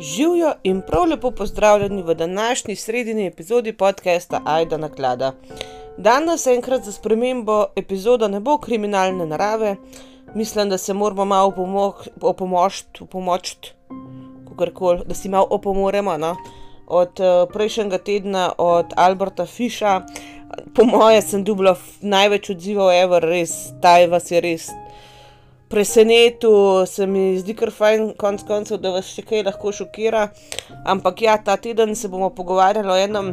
Živijo in prav lepo pozdravljeni v današnji sredini epizodi podcasta Aida Naklada. Danes enkrat za spremembo epizoda ne bo kriminalne narave, mislim, da se moramo malo opomočiti, opomočiti, kakorkoli, da si malo opomoremo. No? Od uh, prejšnjega tedna, od Alberta Fiša, po mojem, sem dubla največ odzivov, ever, res, taj vas je res presenetil, se mi zdi kar fajn, konc koncev, da vas še kaj lahko šokira. Ampak ja, ta teden se bomo pogovarjali o enem,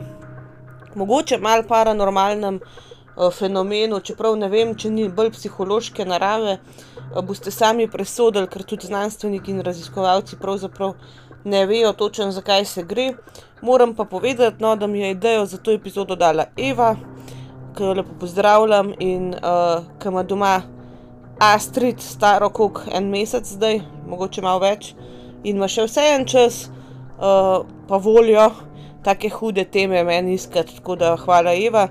mogoče malo paranormalnem uh, fenomenu, čeprav ne vem, če ni bolj psihološke narave. Uh, boste sami presodili, ker tudi znanstveniki in raziskovalci pravzaprav ne vejo točno, zakaj se gre. Moram pa povedati, no, da mi je idejo za to epizodo dala Eva, ki jo lepo pozdravljam in uh, ki ima doma. Astrid, staro kot en mesec zdaj, mogoče malo več, in ima še vse en čas, uh, pa voljo take hude teme meni iskati. Tako da hvala, Eva.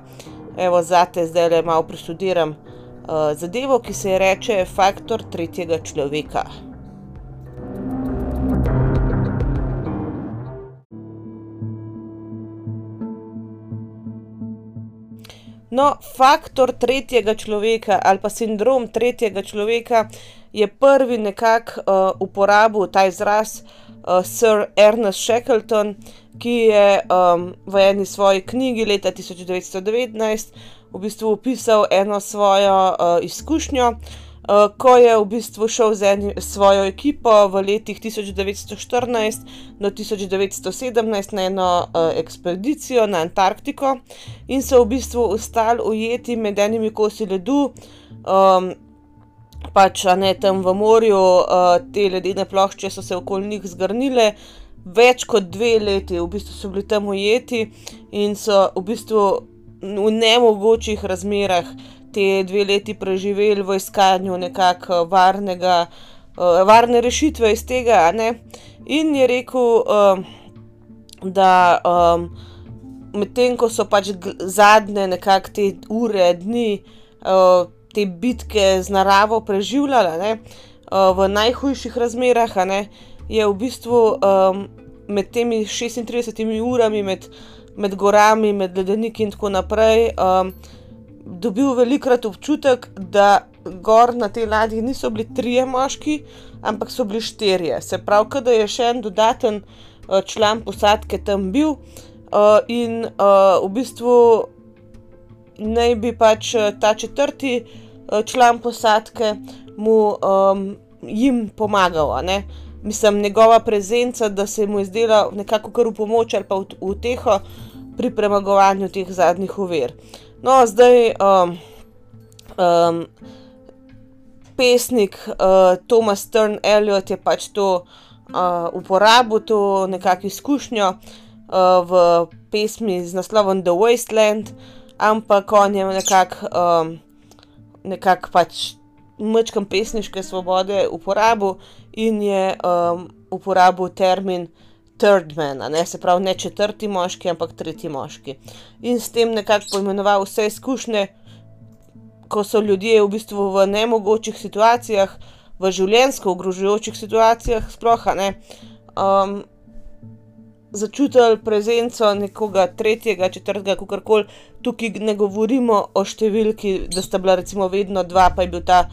Evo, zate zdaj le malo preštudiram uh, zadevo, ki se je reče faktor tretjega človeka. No, faktor tretjega človeka ali pa sindrom tretjega človeka je prvi nekako uh, uporabil ta izraz uh, Sir Ernest Shackleton, ki je um, v eni svoji knjigi leta 1919 v bistvu opisal eno svojo uh, izkušnjo. Uh, ko je v bistvu šel z eni, svojo ekipo v letih 1914 do 1917 na eno uh, ekspedicijo na Antarktiko in so v bistvu ostali ujeti med enimi kosi ledu, um, pač ne tam v morju, uh, te ledene plošče so se okoli njih zgrnile. Več kot dve leti v bistvu so bili tam ujeti in so v bistvu v nemogočih razmerah te dve leti preživeli v iskanju nekako varnega, uh, varne rešitve iz tega. In je rekel, um, da um, medtem ko so pač zadnje nekakšne te ure, dni, uh, te bitke z naravo preživljali ne, uh, v najhujših razmerah, ne, je v bistvu um, med temi 36 urami, med, med gorami, med ledeniki in tako naprej. Um, dobil velikrat občutek, da gor na tej ladji niso bili trije moški, ampak so bili štirje. Se pravi, da je še en dodaten uh, član posadke tam bil uh, in uh, v bistvu naj bi pač ta četrti uh, član posadke mu um, jim pomagal. Mislim, njegova prezenca, da se mu je zdela nekako kar v pomoč ali pa v, v teho pri premagovanju teh zadnjih uver. No, zdaj um, um, pesnik uh, Thomas Stern Elliot je pač to uh, uporabil, to nekakšno izkušnjo uh, v pesmi z naslovom The Wasteland, ampak on je nekako um, nekak pač mečkam pesniške svobode uporabil in je um, uporabil termin third man, ne? se pravi ne četrti moški, ampak tretji moški. In s tem nekako poimenoval vse izkušnje, ko so ljudje v bistvu v nemogočih situacijah, v življenjsko ogrožujočih situacijah, sploh ne. Um, Začutili prezenco nekoga tretjega, četrtega, kako koli, tukaj ne govorimo o številki, da sta bila recimo vedno dva, pa je bil ta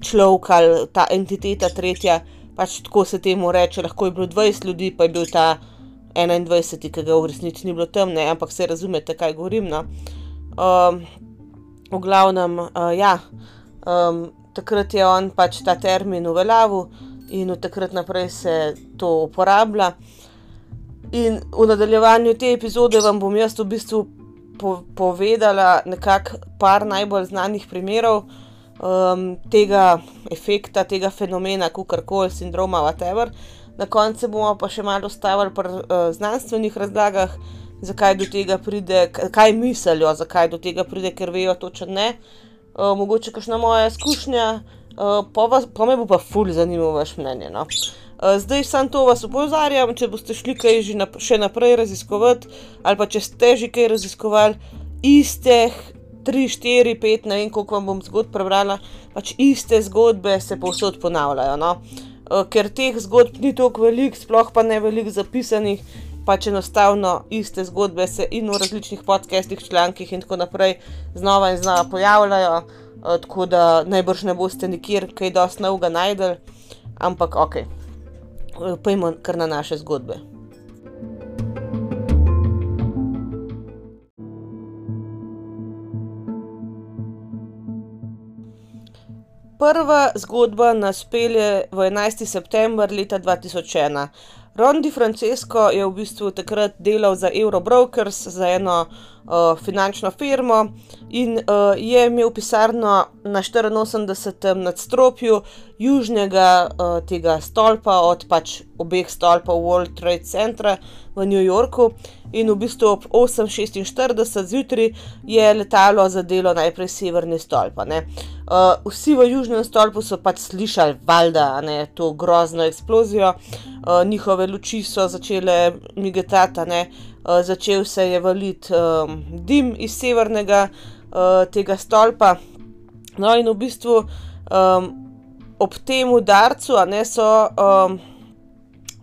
človek ali ta entiteta tretja pač tako se temu reče, lahko je bilo 20 ljudi, pa je bil ta 21, ki ga v resnici ni bilo tam, ne? ampak se razumete, kaj govorim. No? Um, v glavnem, uh, ja, um, takrat je on pač ta termin uveljavil in od takrat naprej se to uporablja. In v nadaljevanju te epizode vam bom jaz v bistvu po povedala nekako par najbolj znanih primerov um, tega efekta, tega fenomena, kako koli sindroma, whatever. Na koncu bomo pa še malo stavili pri uh, znanstvenih razlagah, zakaj do tega pride, kaj mislijo, zakaj do tega pride, ker vejo točno ne. Uh, mogoče kakšna moja izkušnja, uh, pa, vas, pa me bo pa ful zanimivo vaš mnenje. No? Uh, zdaj sam to vas upozarjam, če boste šli kaj že nap še naprej raziskovati, ali pa če ste že kaj raziskovali, istih 3, 4, 5, ne vem, koliko vam bom zgodb prebrala, pač iste zgodbe se povsod ponavljajo. No? uh, ker teh zgodb ni tako veliko, sploh pa ne veliko zapisanih, pač enostavno iste zgodbe se in v različnih podcastih, člankih in tako naprej znova in znova pojavljajo, uh, tako da najbrž ne boste nikjer kaj dosti novega najdel, ampak ok, pojmo kar na naše zgodbe. Prva zgodba nas pelje v 11. september leta 2001. Ron Di Francesco je v bistvu takrat delal za Eurobrokers, za eno uh, finančno firmo in uh, je imel pisarno na 84. nadstropju južnega uh, tega stolpa od pač obeh stolpov World Trade Centra v New Yorku. In v bistvu ob 8:46 zjutraj je letalo zadelo najprej severni stolp. Uh, vsi v južnem stolpu so pač slišali, valjda, ne, to grozno eksplozijo, uh, njihove luči so začele migetati, začel se je valiti um, dim iz severnega uh, tega stolpa. No, in v bistvu um, ob tem udarcu ne, so um,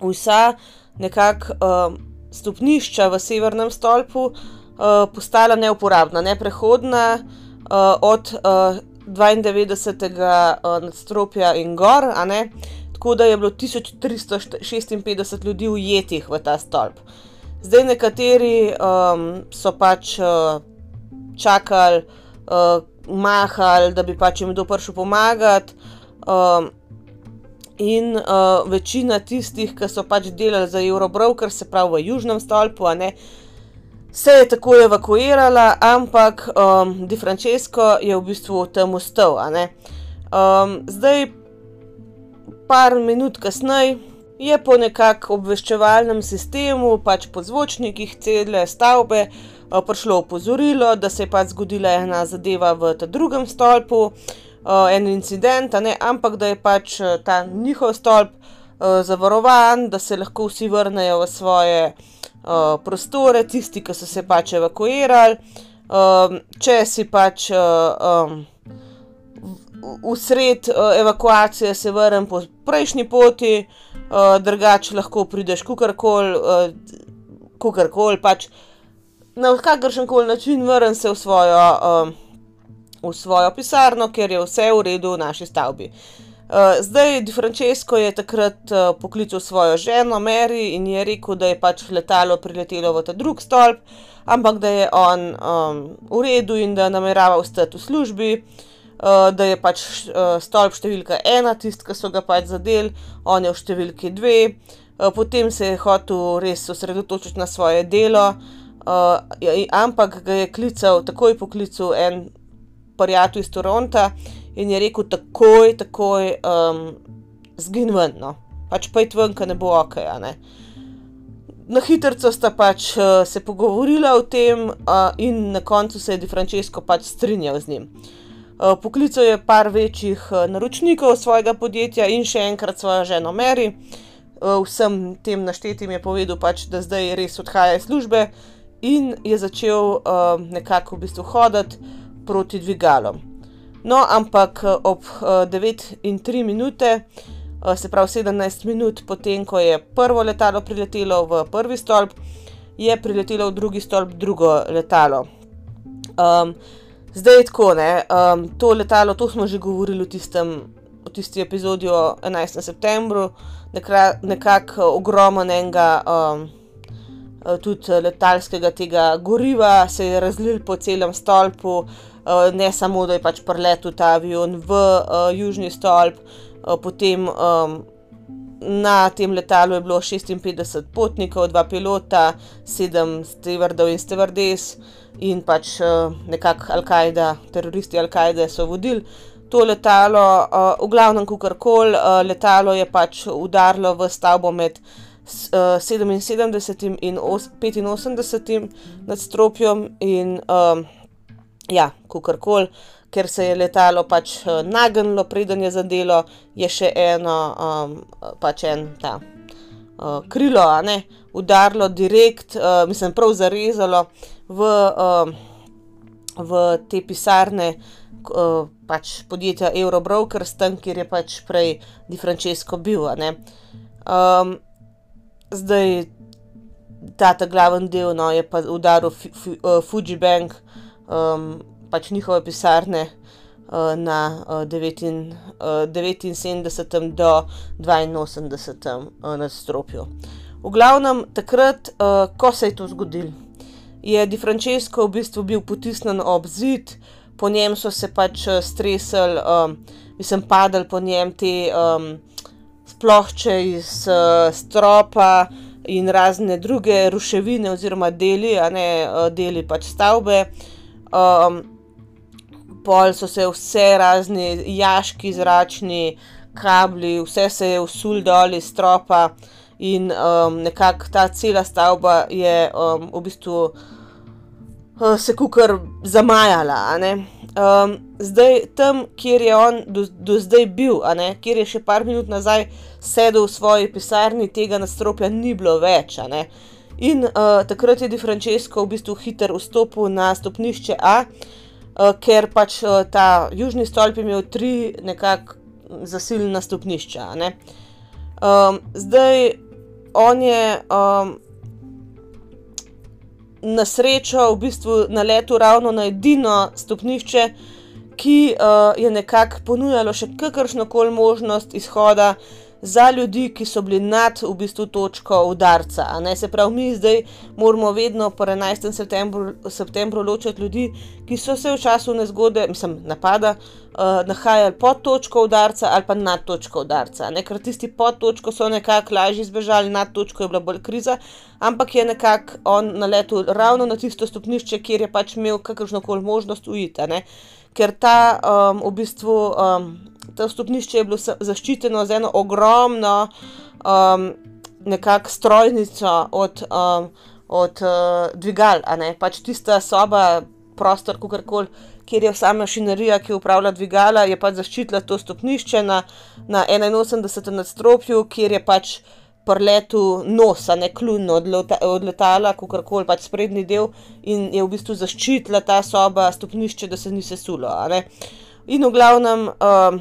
vsa nekakšna um, stopnišča v severnem stolpu uh, postala neuporabna, neprehodna uh, od uh, 92. Uh, nadstropja in gor. Tako da je bilo 1356 ljudi ujetih v ta stolp. Zdaj nekateri um, so pač uh, čakali, uh, mahali, da bi pač jim kdo prišel pomagati. Um, in uh, večina tistih, ki so pač delali za Eurobroker, se pravi v Južnem stolpu, ne, se je tako evakuirala, ampak um, Di Francesco je v bistvu tam ustal. Um, zdaj, par minut kasneje. Je po nekakšnem obveščevalnem sistemu, pač po zvočnikih cele stavbe, prišlo opozorilo, da se je pač zgodila ena zadeva v tem drugem stolpu, uh, en incident, ne, ampak da je pač uh, ta njihov stolp zavarovan, da se lahko vsi vrnejo v svoje prostore, tisti, ki so se pač evakuirali. Če si pač um, usred uh, evakuacije, se vrnem po prejšnji poti, uh, drugače lahko prideš kukorkoli, uh, kukorkoli pač. Na kakršen koli način vrnem se v svojo uh, v svojo pisarno, ker je vse v redu v naši stavbi. Uh, zdaj, Di Francesco je takrat uh, poklical svojo ženo Mary in je rekel, da je pač letalo priletelo v ta drug stolp, ampak da je on um, v redu in da namerava ostati v službi, uh, da je pač uh, stolp številka ena, tisti, ki so ga pač zadeli, on je v številki dve. Uh, potem se je hotel res osredotočiti na svoje delo, uh, ampak ga je klical, takoj poklical en prijatelj iz Toronta in je rekel, takoj, takoj um, zgin ven, no. pač pa je tven, ki ne bo ok. Ne? Na hitro sta pač uh, se pogovorila o tem, uh, in na koncu se je Di Francesco pač strinjal z njim. Uh, poklical je par večjih uh, naročnikov svojega podjetja in še enkrat svojo ženo Mary. Uh, vsem tem naštetim je povedal, pač, da zdaj res odhaja iz službe in je začel nekako v bistvu hoditi proti dvigalom. No, ampak eh, ob 9 eh, in 3 minute, eh, se pravi 17 minut potem, ko je prvo letalo priletelo v prvi stolp, je priletelo v drugi stolp drugo letalo. Um, zdaj je tako, ne, um, to letalo, to smo že govorili v, tistem, v tisti epizodi o 11. septembru, nekako ogromenega. Um, Tudi letalskega tega goriva se je razlil po celem stolpu, Eh, ne samo, da je pač preletel ta avion v uh, južni stolp, uh, potem um, na tem letalu je bilo 56 potnikov, dva pilota, sedem stevardov in stevardes in pač uh, nekako Al-Kaida, teroristi Al-Kaide so vodili. To letalo, uh, v glavnem, kako koli, uh, letalo je pač udarilo v stavbo med uh, 77 in 85 nadstropjem, in ja, kakorkoli, ker se je letalo pač eh, nagnilo, preden je zadelo, je še eno, um, pač en ta uh, krilo, a ne, udarilo direkt, uh, mislim, prav zarezalo v, uh, v te pisarne. Uh, pač podjetja Eurobrokers, tam, kjer je pač prej Di Francesco bil. Um, zdaj ta, ta glavni del no, je pa udaril Fuji Bank, um, pač njihove pisarne. Na 79. do 82. nadstropju. V glavnem, takrat, ko se je to zgodilo, je Di Francesco v bistvu bil potisnjen ob zid, po njem so se pač eh, stresali, um, mislim, padali po njem te um, splošče iz uh, stropa in razne druge ruševine oziroma deli, a ne uh, deli pač stavbe. Um, pol so se vse razni jaški, zračni kabli, vse se je usul dol iz stropa. In um, nekako ta cela stavba je um, v bistvu uh, se kukar zamajala. Um, zdaj, tam, kjer je on do, do zdaj bil, kjer je še par minut nazaj sedel v svoji pisarni, tega nadstropja ni bilo več. In uh, takrat je Di Francesco v bistvu hiter vstopil na stopnišče A, ker pač uh, ta južni stolp je imel tri nekako zasilna stopnišča. Um, zdaj, on je. Um, na srečo v bistvu naletel ravno na edino stopnišče, ki uh, je nekako ponujalo še kakršno koli možnost izhoda za ljudi, ki so bili nad v bistvu točko udarca. Se pravi, mi zdaj moramo vedno po 11. septembru, septembru ločiti ljudi, ki so se v času nezgode, mislim, napada, uh, nahajali pod točko udarca ali pa nad točko udarca. Ne? Ker tisti pod točko so nekako lažje izbežali, nad točko je bila bolj kriza, ampak je nekako on naletel ravno na tisto stopnišče, kjer je pač imel kakršno koli možnost ujiti. Ker ta um, v bistvu. Um, to stopnišče je bilo zaščiteno z eno ogromno um, strojnico od, um, od uh, dvigal, pač tista soba, prostor, kakorkoli. Kjer je vsa mašinerija, ki upravlja dvigala, je pač zaščitila to stopnišče na, na 81. nadstropju, kjer je pač prletu nos, ne klun od, leta, od letala, kako koli pač sprednji del, in je v bistvu zaščitila ta soba stopnišče, da se ni sesulo. In v glavnem, um,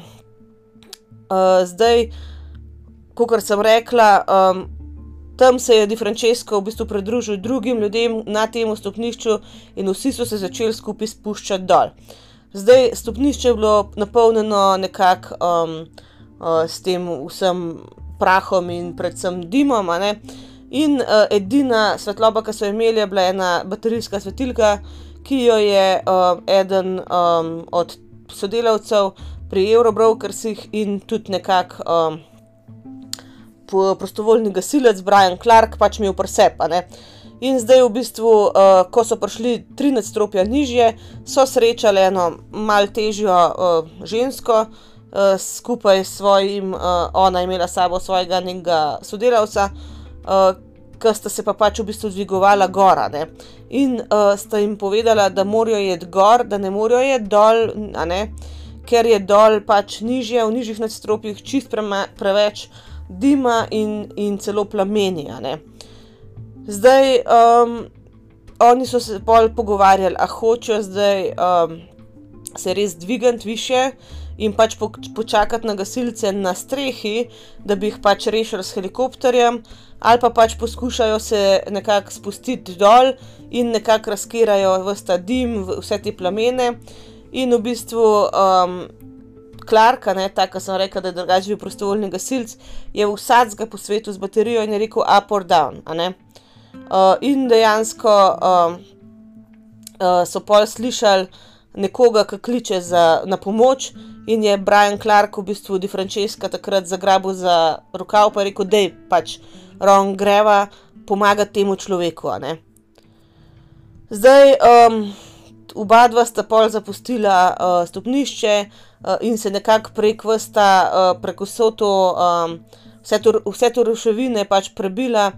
uh, zdaj, kot sem rekla, um, tam se je Di Francesco v bistvu pridružil drugim ljudem na tem stopnišču in vsi so se začeli skupaj spuščati dol. Zdaj, stopnišče je bilo napolnjeno nekako um, uh, s tem vsem prahom in predvsem dimom. In uh, edina svetloba, ki so imeli, je bila ena baterijska svetilka, ki jo je uh, eden um, od sodelavcev pri Eurobrokersih in tudi nekako um, prostovoljni gasilec Brian Clark, pač mi je vrsep. In zdaj, v bistvu, uh, ko so prišli tri nadstropja nižje, so srečali eno malo težjo uh, žensko, uh, skupaj s svojim, uh, ona je imela sabo svojega nekega sodelavca, uh, ki sta se pa pač v bistvu dvigovala gora. Ne? In uh, sta jim povedala, da morajo jeti gor, da ne morajo jeti dol. Uh, ker je dol pač nižje, v nižjih nadstropjih, čist preveč dima in, in celo plamenja. Zdaj, um, oni so se pol pogovarjali, a hočejo zdaj um, se res dvigati više in pač po, počakati na gasilce na strehi, da bi jih pač rešili s helikopterjem, ali pa pač poskušajo se nekako spustiti dol in nekako razkirajo vse ta dim, vse te plamene. In v bistvu um, Clark, tako kot sem rekel, da je drugačen bil prostovoljni gasilc, je vsakega po svetu z baterijo in je rekel up or down. Uh, in dejansko um, uh, so pol slišali nekoga, ki kliče za, na pomoč, in je Brian Clark v bistvu Di Francesca takrat zagrabil za rokav in rekel, da je pač ron greva pomagati temu človeku. Zdaj. Um, oba dva sta pol zapustila uh, stopnišče uh, in se nekako prek vrsta, uh, preko vse to, um, vse to, ruševine pač prebila.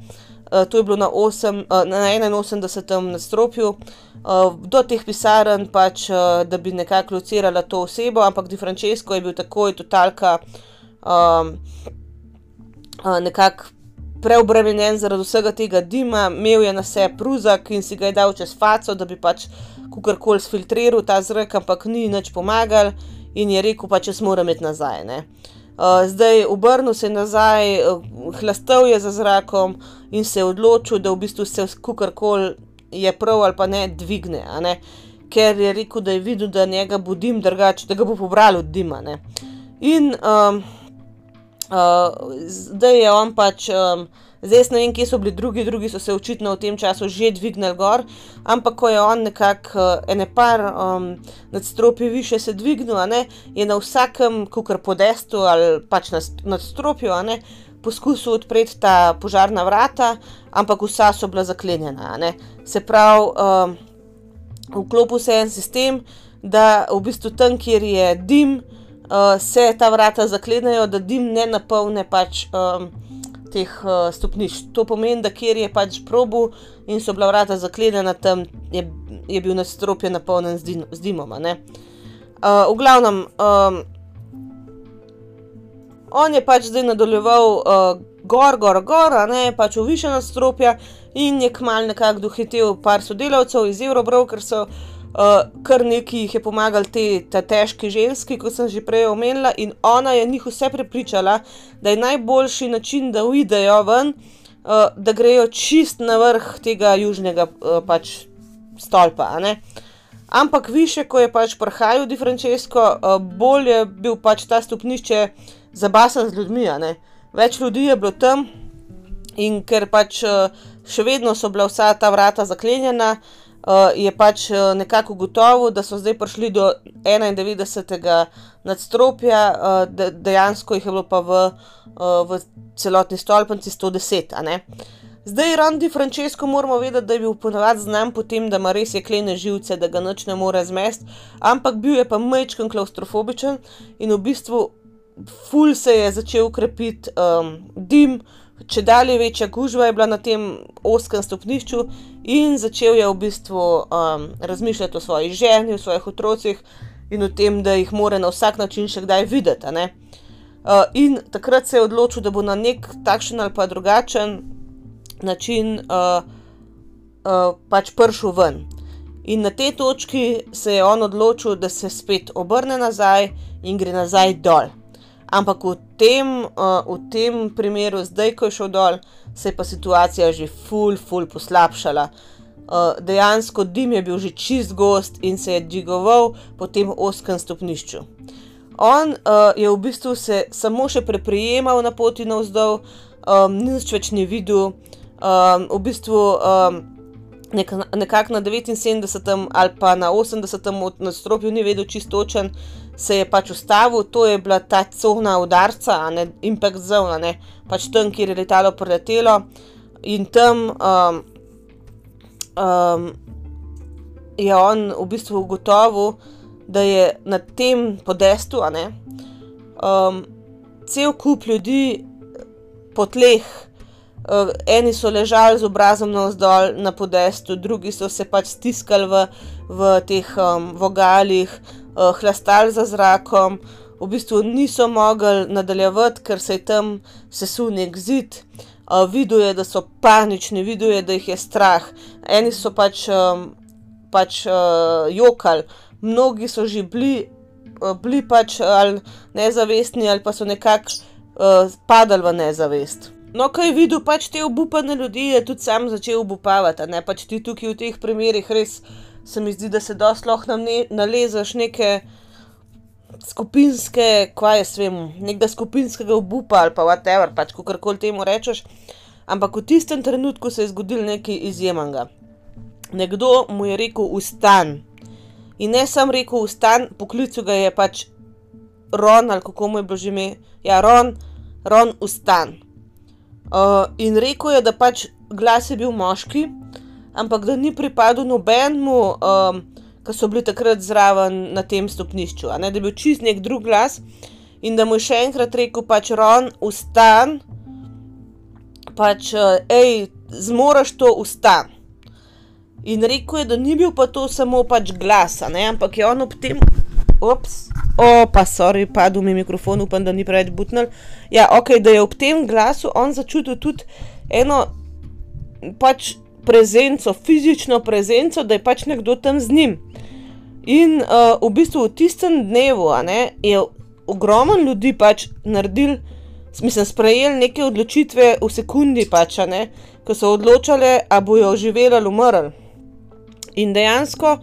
Uh, to je bilo na, 8, uh, na 81. nadstropju, uh, do teh pisarn, pač, uh, da bi nekako locirala to osebo, ampak Di Francesco je bil takoj totalka, um, uh, nekako preobremenjen zaradi vsega tega dima, imel je na sebi pruzak in si ga je dal čez faco, da bi pač kakorkoli filtriral ta zrak, ampak ni nič pomagal. in je rekel, pa če moram iti nazaj. Uh, zdaj obrnil se je nazaj, uh, hlastel je za zrakom in se je odločil, da v bistvu se kakorkoli je prav ali pa ne dvigne. Ne? Ker je rekel, da je videl, da njega bo dim drugače, da ga bo pobral od dima. Ne? In um, uh, zdaj je on pač. Um, Zdaj ne vem, kje so bili drugi, drugi so se očitno v tem času že dvignili gor, ampak ko je on nekako uh, ene par um, nadstropji više se dvignil, ne, je na vsakem kukar podestu ali pač nadstropju poskusil odpreti ta požarna vrata, ampak vsa so bila zaklenjena. Se pravi, um, vklopil se je en sistem, da v bistvu tam, kjer je dim, uh, se ta vrata zaklenejo, da dim ne napolne pač. Um, teh uh, stopnišč. To pomeni, da kjer je pač probu in so bila vrata zaklenjena, tam je, je bil nadstropje napolnjen z, din, z dimom. Uh, v glavnem, um, on je pač zdaj nadaljeval uh, gor, gor, gor, ne pač v više nadstropja in je kmal nekako dohitel par sodelavcev iz Eurobrokersa. Uh, kar nekaj jih je pomagal te, te težke ženske, kot sem že prej omenila, in ona je njih vse prepričala, da je najboljši način, da uidejo ven, uh, da grejo čist na vrh tega južnega uh, pač stolpa. Ampak više, ko je pač prihajal Di Francesco, uh, bolj je bil pač ta stopnišče zabasan z ljudmi. Več ljudi je bilo tam in ker pač uh, še vedno so bila vsa ta vrata zaklenjena uh, je pač uh, nekako gotovo, da so zdaj prišli do 91. nadstropja, uh, de, dejansko jih je bilo pa v, uh, v celotni stolpnici 110. Zdaj, Randi Francesco, moramo vedeti, da je bil ponovadi znan po tem, da ima res jeklene živce, da ga noč ne more zmest, ampak bil je pa mečken klaustrofobičen in v bistvu ful se je začel ukrepiti um, dim, če dalje večja gužva je bila na tem oskem stopnišču, in začel je v bistvu um, razmišljati o svoji ženi, o svojih otrocih in o tem, da jih mora na vsak način še kdaj videti. Uh, in takrat se je odločil, da bo na nek takšen ali pa drugačen način uh, uh, pač prišel ven. In na tej točki se je on odločil, da se spet obrne nazaj in gre nazaj dol. Ampak v tem, uh, v tem primeru, zdaj, ko je šel dol, se je pa situacija že ful, ful poslabšala. Uh, dejansko dim je bil že čist gost in se je dvigoval po tem oskem stopnišču. On uh, je v bistvu se samo še preprijemal na poti navzdol, um, nič več ni videl, um, v bistvu um, nekako na 79. ali pa na 80. nadstropju ni vedel čistočen, se je pač ustavil, to je bila ta cona udarca, ne impact zone, ne pač tam, kjer je letalo preletelo in tam um, um, je on v bistvu ugotovil, da je na tem podestu, ne, um, cel kup ljudi po tleh. Uh, eni so ležali z obrazom navzdol na podestu, drugi so se pač stiskali v, v teh um, vogalih, uh, hlastali za zrakom, v bistvu niso mogli nadaljevati, ker se je tam sesul nek zid. Uh, videl je, da so panični, videl je, da jih je strah. Eni so pač, um, pač uh, jokali, mnogi so že bili, uh, bili pač ali nezavestni, ali pa so nekako uh, padali v nezavest. No, ko je videl pač te obupane ljudi, je tudi sam začel obupavati. Ne pač ti tukaj v teh primerih res se mi zdi, da se dosti lahko ne, nalezaš neke skupinske, kaj jaz vem, nekega skupinskega obupa ali pa whatever, pač kako koli temu rečeš. Ampak v tistem trenutku se je zgodil nekaj izjemnega. Nekdo mu je rekel: Vstan. In ne sem rekel: Vstan, poklical ga je pač Ron ali kako mu je bilo že ime. Ja, Ron, Ron, vstan. Uh, in rekel je, da pač glas je bil moški, ampak da ni pripadal nobenemu, um, ki so bili takrat zraven na tem stopnišču. Da je bil čist nek drug glas in da mu je še enkrat rekel, pač Ron, ustan, pač, hej, zmoraš to ustan. In rekel je, da ni bil pa to samo pač glas, ampak je on ob tem. Ops, o, pa sorry, padel mi mikrofon, upam, da ni preveč butnil. Ja, ok, da je ob tem glasu on začutil tudi eno, pač prezenco, fizično prezenco, da je pač nekdo tam z njim. In uh, v bistvu v tistem dnevu ne, je ogromno ljudi pač naredil, mislim, sprejeli neke odločitve v sekundi, pač, ne, ko so odločali, ali bojo živeli ali umrli. In dejansko,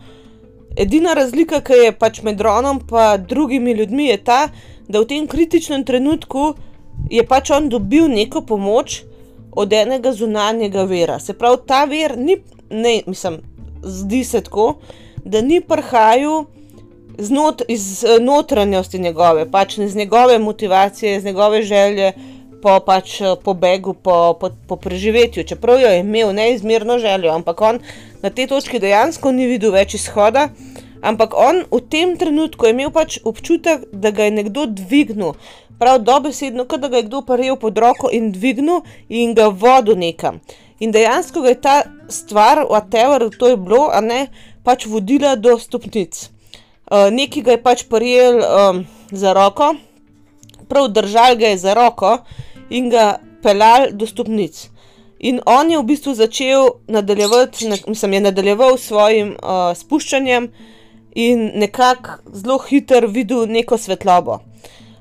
edina razlika, ki je pač med Ronom in drugimi ljudmi, je ta, da v tem kritičnem trenutku je pač on dobil neko pomoč od enega zunanjega vira. Se pravi, ta vir ni, ne, mislim, zdi se tako, da ni prhajal znot, iz notranjosti njegove, pač iz njegove motivacije, iz njegove želje po pač pobegu, po, po, po preživetju. Čeprav jo je imel neizmerno željo, ampak on na tej točki dejansko ni videl več izhoda. Ampak on v tem trenutku je imel pač občutek, da ga je nekdo dvignil, prav dobesedno, kot da ga je kdo paril pod roko in dvignil in ga vodil nekam. In dejansko je ta stvar, whatever to je bilo, a ne pač vodila do stopnic. Uh, Nekaj ga je pač prijel um, za roko, prav držal ga je za roko in ga pelal do stopnic. In on je v bistvu začel nadaljevati, mislim, je nadaljeval s svojim uh, spuščanjem in nekako zelo hitro videl neko svetlobo.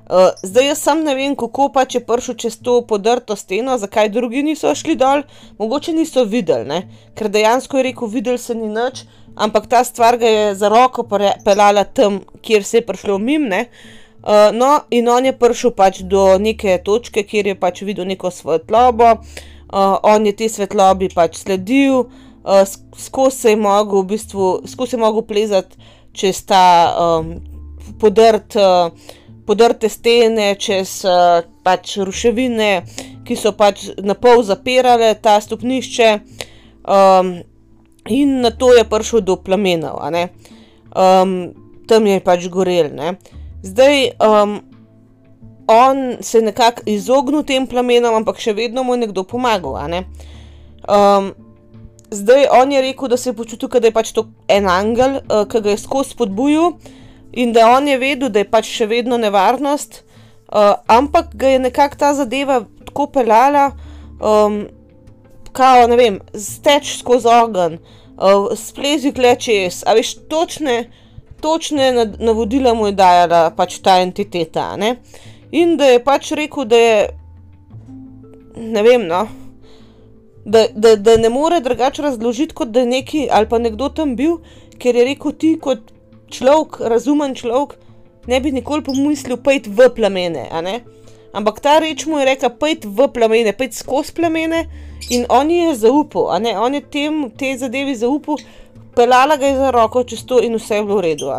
Uh, zdaj jaz sam ne vem, kako pač je prišel čez to podrto steno, zakaj drugi niso šli dol, mogoče niso videli, ne? ker dejansko je rekel, videl se ni nič, ampak ta stvar ga je za roko pelala tam, kjer se je prišlo mim. Uh, no, in on je prišel pač do neke točke, kjer je pač videl neko svetlobo, uh, on je te svetlobi pač sledil, uh, skozi se je mogel, v bistvu, skozi se je mogel plezati čez ta um, podrt. Uh, podrte stene, čez uh, pač ruševine, ki so pač na pol zapirale ta stopnišče, um, in na to je prišel do plamenov, um, tam je pač gorel. Ne? Zdaj, um, on se je nekako izognil tem plamenom, ampak še vedno mu je nekdo pomagal. Um, zdaj, on je rekel, da se je počutil, da je pač to en angel, uh, ki ga je skozi spodbujal in da on je vedel, da je pač še vedno nevarnost, uh, ampak ga je nekako ta zadeva tako pelala, um, kao, ne vem, steč skozi ogen, uh, splezi klečes, a veš, točne, točne navodila mu je dajala pač ta entiteta. Ne? In da je pač rekel, da je, ne vem, no. Da, da, da ne more drugače razložiti, kot da je neki ali pa nekdo tam bil, ker je rekel ti, kot človek, razumen človek, ne bi nikoli pomislil, da je v plamene. Ampak ta reč mu je rekla, da je v plamene, da je skozi plamene in on je zaupal, on je tem, te zadevi zaupal, pelala ga je za roko čez to in vse je bilo v redu.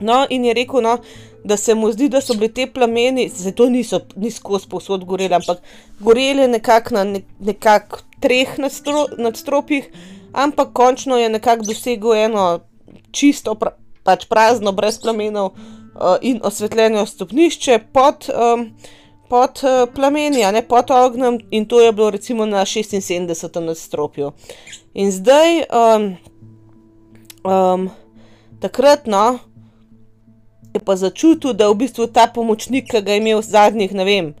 No, in je rekel, no, da se mu zdi, da so bili te plameni, zato niso ni skozi posod goreli, ampak goreli nekako na nekak treh nadstropjih, ampak končno je nekako dosegel eno čisto pra, pač prazno, brez plamenov uh, in osvetljeno stopnišče pod, um, pod uh, plameni, ne pod ognjem, in to je bilo recimo na 76. nadstropju. In zdaj, um, um, takrat, no, je pa začutil, da je v bistvu ta pomočnik, ki ga je imel zadnjih, ne vem,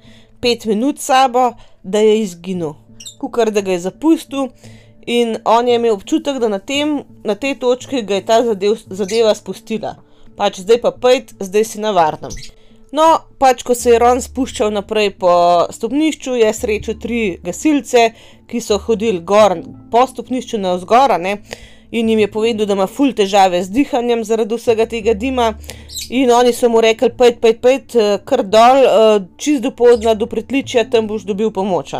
pet minut sabo, da je izginil, kukar da ga je zapustil. In on je imel občutek, da na, tem, na tej točki ga je ta zadev, zadeva spustila. Pač zdaj pa pojdi, zdaj si na varnem. No, pač ko se je Ron spuščal naprej po stopnišču, je srečal tri gasilce, ki so hodili gor po stopnišču na vzgor, in jim je povedal, da ima ful težave z dihanjem zaradi vsega tega dima. In oni so mu rekli: pejdi, pejdi, eh, kar dol, eh, čist do podna, do pritličja, tam boš dobil pomoč.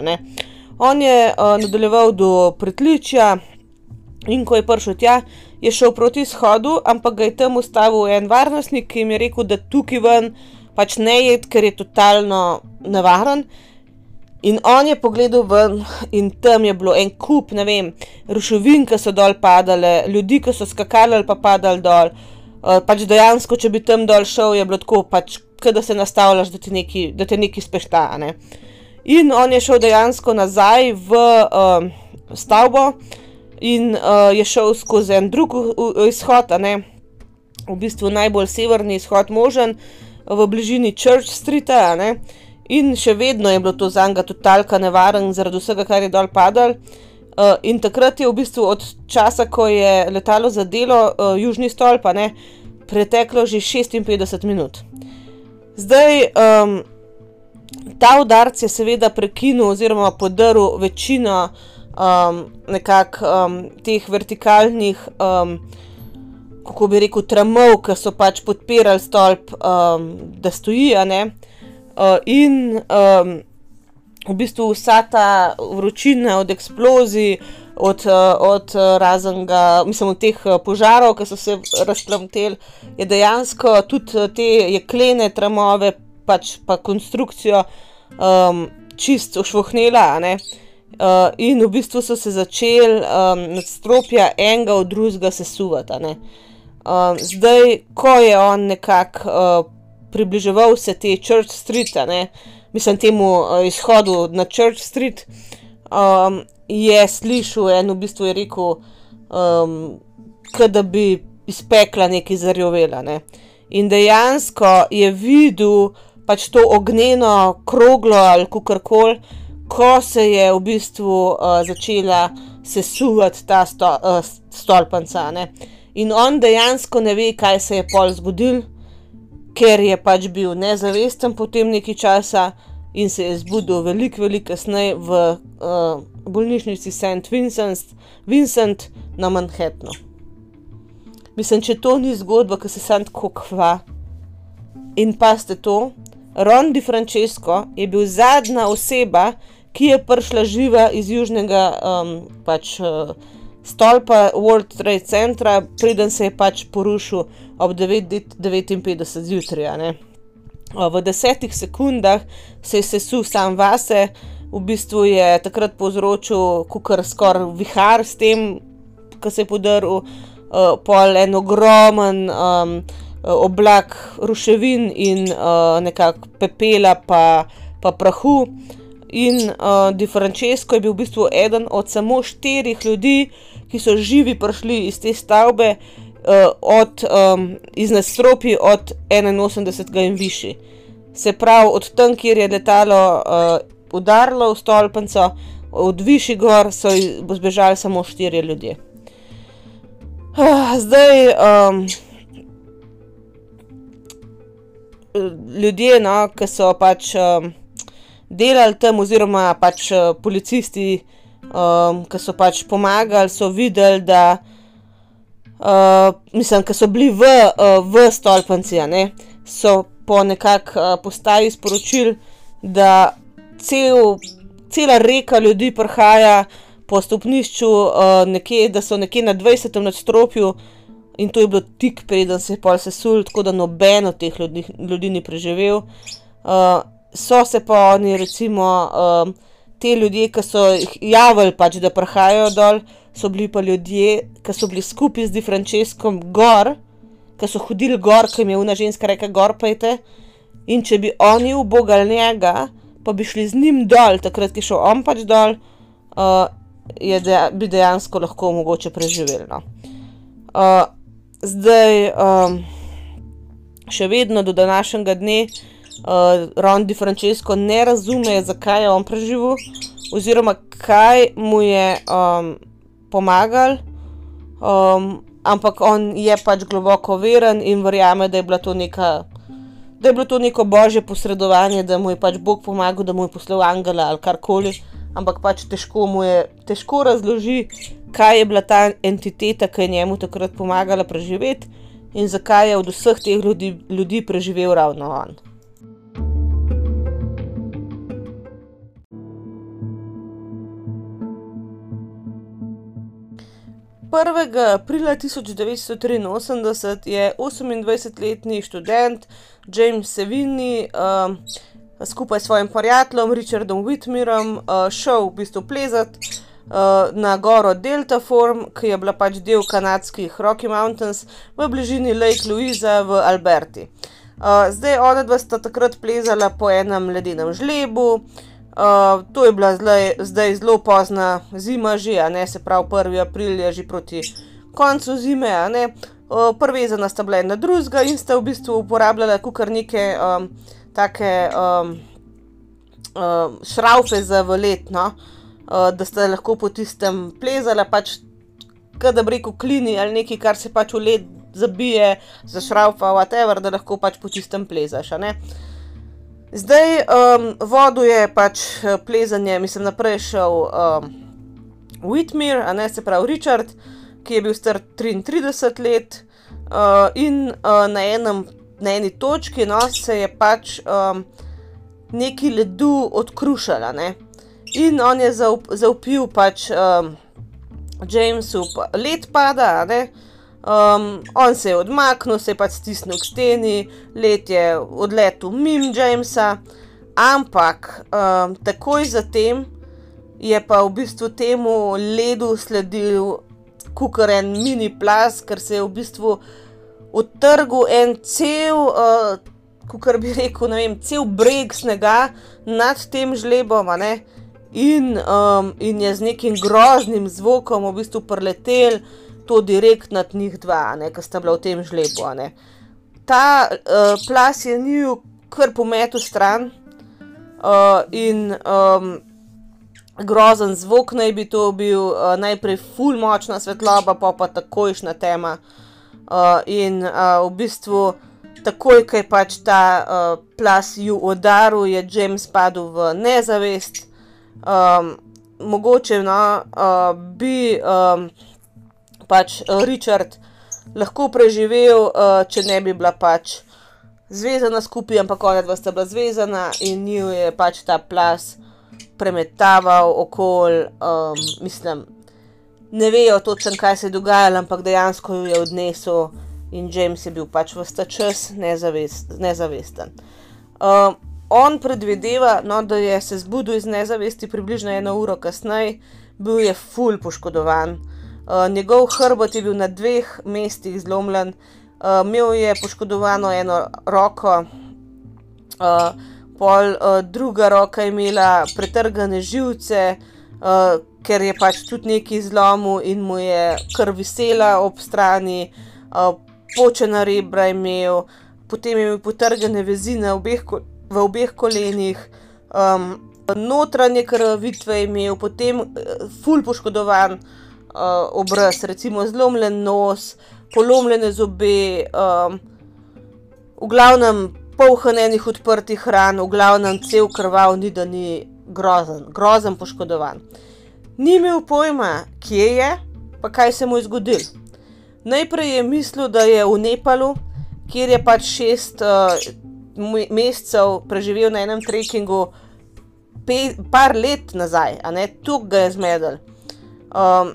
On je uh, nadaljeval do pritličja in ko je prišel tja, je šel proti izhodu, ampak ga je tam ustavil en varnostnik, ki jim je rekel, da tukaj ven pač ne je, ker je totalno nevaren. In on je pogledal ven, in tam je bilo en kup, ne vem, ruševin, ki so dol padale, ljudi, ki so skakali ali pa padali dol. Uh, pač dejansko, če bi tam dol šel, je bilo tako, pač, da se nastavljaš, da te nekaj spešta. Ne? In on je šel dejansko nazaj v uh, stavbo in uh, je šel skozi en drug izhod, v bistvu najbolj severni izhod možen, v bližini Church Streeta. In še vedno je bilo to za njega totalka nevaren, zaradi vsega, kar je dol padal. Uh, in takrat je v bistvu od časa, ko je letalo zadelo uh, južni stolp, ne, preteklo že 56 minut. Zdaj, um, ta udarc je seveda prekinil oziroma podaril večino um, nekako um, teh vertikalnih, um, kako bi rekel, tramov, ki so pač podpirali stolp, um, da stoji. Uh, in um, v bistvu vsa ta vročina od eksplozij, od, eh, od eh, raznega, mislim, od teh eh, požarov, ki so se razplamteli, je dejansko tudi te jeklene tramove, pač pa konstrukcijo um, čist ošvohnela. Uh, in v bistvu so se začeli um, nadstropja enega od drugega sesuvati. Um, zdaj, ko je on nekako uh, približeval se te Church Street, ne, mislim, temu uh, izhodu na Church Street, um, je slišal en, v bistvu je rekel, um, da bi izpekla nekaj zarjovela. Ne. In dejansko je videl pač to ognjeno kroglo ali kar koli, ko se je v bistvu uh, začela sesuvati ta sto, uh, stolpnica. In on dejansko ne ve, kaj se je pol zgodil ker je pač bil nezavesten potem nekaj časa in se je zbudil veliko, veliko kasneje v uh, bolnišnici St. Vincent, Vincent na Manhattnu. Mislim, če to ni zgodba, ki se sam tako kva. In pa ste to, Ron Di Francesco je bil zadnja oseba, ki je prišla živa iz južnega um, pač, uh, stolpa World Trade Centra, preden se je pač porušil ob 9:59 zjutraj. V desetih sekundah se je sesul sam vase, v bistvu je takrat povzročil kukar skoraj vihar s tem, ki se je podaril, uh, pol en ogromen um, oblak ruševin in uh, nekako pepela, pa, pa prahu. In uh, Di Francesco je bil v bistvu eden od samo štirih ljudi, ki so živi prišli iz te stavbe, uh, od, um, iz nastropi od 81 in višji. Se pravi, od tam, kjer je letalo uh, udarilo v stolpnico, od višji gor so zbežali samo štirje ljudje. Uh, zdaj, um, ljudje, no, ki so pač um, delali tam, oziroma pač uh, policisti, um, ki so pač pomagali, so videli, da uh, mislim, ki so bili v, uh, v stolpnici, so po nekakšni uh, postaji sporočili, da cel, cela reka ljudi prihaja po stopnišču, uh, nekje, da so nekje na 20. nadstropju. In to je bilo tik preden se je pol sesul, tako da noben od teh ljudi, ljudi ni preživel. Uh, so se pa oni, recimo, uh, te ljudje, ki so jih javili, pač, da prihajajo dol, so bili pa ljudje, ki so bili skupaj z Di Franceskom gor, ki so hodili gor, ki jim je una ženska rekla: Gor pejte. In če bi oni ubogali njega, pa bi šli z njim dol, takrat, ki je šel on pač dol, uh, de, bi dejansko lahko mogoče preživeli. No. Uh, zdaj, um, še vedno do današnjega dne, uh, Ron Di Francesco ne razume, zakaj je on preživel, oziroma kaj mu je. Um, pomagali, um, ampak on je pač globoko veren in verjame, da je bilo to neka. Da je bilo to neko božje posredovanje, da mu je pač Bog pomagal, da mu je poslal angela ali karkoli, ampak pač težko mu je težko razložiti, kaj je bila ta entiteta, ki je njemu takrat pomagala preživeti in zakaj je od vseh teh ljudi, ljudi preživel ravno on. 1. aprila 1983 je 28-letni študent James Sevigny uh, skupaj s svojim prijateljem Richardom Whitmerom uh, šel v bistvu plezati uh, na goro Delta Form, ki je bila pač del kanadskih Rocky Mountains v bližini Lake Louisa v Alberti. Uh, zdaj, ona dva sta takrat plezala po enem ledenem žlebu. To je bila zdaj, zdaj zelo pozna zima, že ne, se pravi, 1. april je že proti koncu zime. Uh, Prvezana sta bila ena druga in sta v bistvu uporabljala kar neke um, take um, um, šraufe za vletno. uh, da sta lahko po tistem plezala, pač da bi rekel klini ali nekaj, kar se pač v led zabije, zašraufa, whatever, da lahko pač po tistem plezaš. Zdaj, um, vodu je pač plezanje, mislim, naprej šel um, Whitmer, a ne se pravi Richard, ki je bil star 33 let uh, in uh, na, enem, na eni točki no, se je pač um, neki ledu odkrušala. Ne? In on je zaupil pač um, Jamesu, led pada, ne? Um, on se je odmaknil, se je pač stisnil k steni, let je odletel mimo Jamesa, ampak um, takoj zatem je pa v bistvu temu ledu sledil kukaren mini plas, ker se je v bistvu utrgal en cel, uh, kar bi rekel, ne vem, cel breg snega nad tem žlebom, in, um, in je z nekim groznim zvokom v bistvu preletel to direkt nad njih dva, ki sta bila v tem žlebu. Ta uh, plas je njiju kar pometel stran uh, in um, grozen zvok naj bi to bil, uh, najprej ful močna svetloba, pa pa takojšna tema. Uh, in uh, v bistvu, takoj, ko je pač ta uh, plas ju udaril, je James padel v nezavest. Um, mogoče no, uh, bi. Um, pač uh, Richard lahko preživel, uh, če ne bi bila pač zvezana skupaj, ampak ona dva sta bila zvezana in njiju je pač ta plas premetaval okoli, um, mislim, ne vejo točno, kaj se je dogajalo, ampak dejansko jo je odnesel in James je bil pač vsta čas nezavest, nezavesten. Um, on predvideva, no, da je se zbudil iz nezavesti približno eno uro kasneje, bil je ful poškodovan. Uh, njegov hrbet je bil na dveh mestih zlomljen, uh, imel je poškodovano eno roko, uh, pol uh, druga roka je imela pretrgane živce, uh, ker je pač tudi neki zlomil in mu je krv visela ob strani, uh, počena rebra je imel, potem je imel potrgane vezine obeh, v obeh kolenih. Um, Notranje krvavitve je imel, potem ful poškodovan, uh, obraz, recimo zlomljen nos, polomljene zobe, um, v glavnem polhanenih odprtih hran, v glavnem cel krval, ni da ni grozen, grozen poškodovan. Ni imel pojma, kje je, pa kaj se mu je zgodilo. Najprej je mislil, da je v Nepalu, kjer je pač šest uh, mesecev preživel na enem trekkingu, pe, par let nazaj, a ne tukaj ga je zmedel. Um,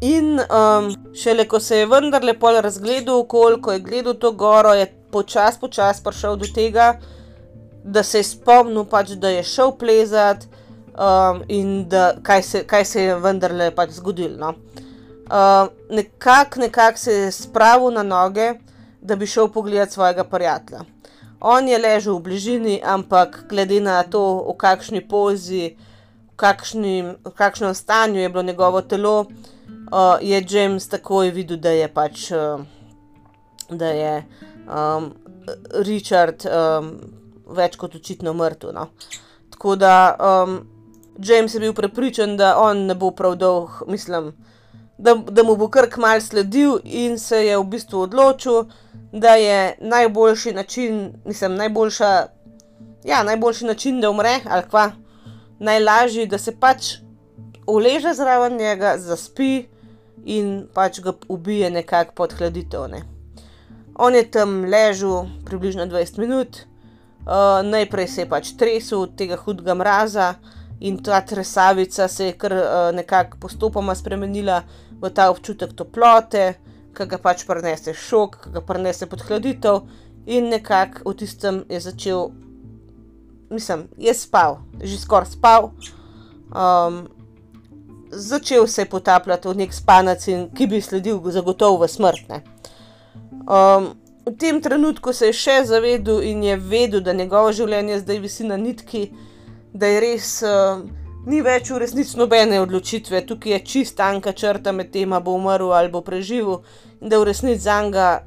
In um, šele ko se je vendarle pol razgledal, koliko je gledal to goro, je počasi, počasi prišel do tega, da se je spomnil, pač, da je šel plezati um, in da, kaj, se, kaj se je vendarle pač zgodilo. No. Um, Nekako nekak se je spravil na noge, da bi šel pogledat svojega prijatelja. On je ležal v bližini, ampak glede na to, v kakšni pozi, v, kakšni, v kakšnem stanju je bilo njegovo telo uh, je James takoj videl, da je pač, uh, da je um, Richard um, več kot očitno mrtev. No. Tako da um, James je bil prepričan, da on ne bo prav dolg, mislim, da, da mu bo kar kmal sledil in se je v bistvu odločil, da je najboljši način, mislim, najboljša. Ja, najboljši način, da umre, ali pa najlažji, da se pač uleže zraven njega, zaspi, in pač ga ubije nekako pod hladitev. Ne. On je tam ležal približno 20 minut, uh, najprej se je pač tresel od tega hudega mraza in ta tresavica se je kar uh, nekako postopoma spremenila v ta občutek toplote, ki ga pač prenese šok, ki ga prenese pod hladitev in nekako v tistem je začel, mislim, je spal, že skoraj spal. Um, začel se je potapljati v nek spanec, ki bi sledil zagotovo v smrt. Um, v tem trenutku se je še zavedel in je vedel, da njegovo življenje zdaj visi na nitki, da je res. Uh, Ni več v resnici nobene odločitve, tukaj je čista tanka črta med tem, ali bo umrl ali bo preživel, in da v resnici za njega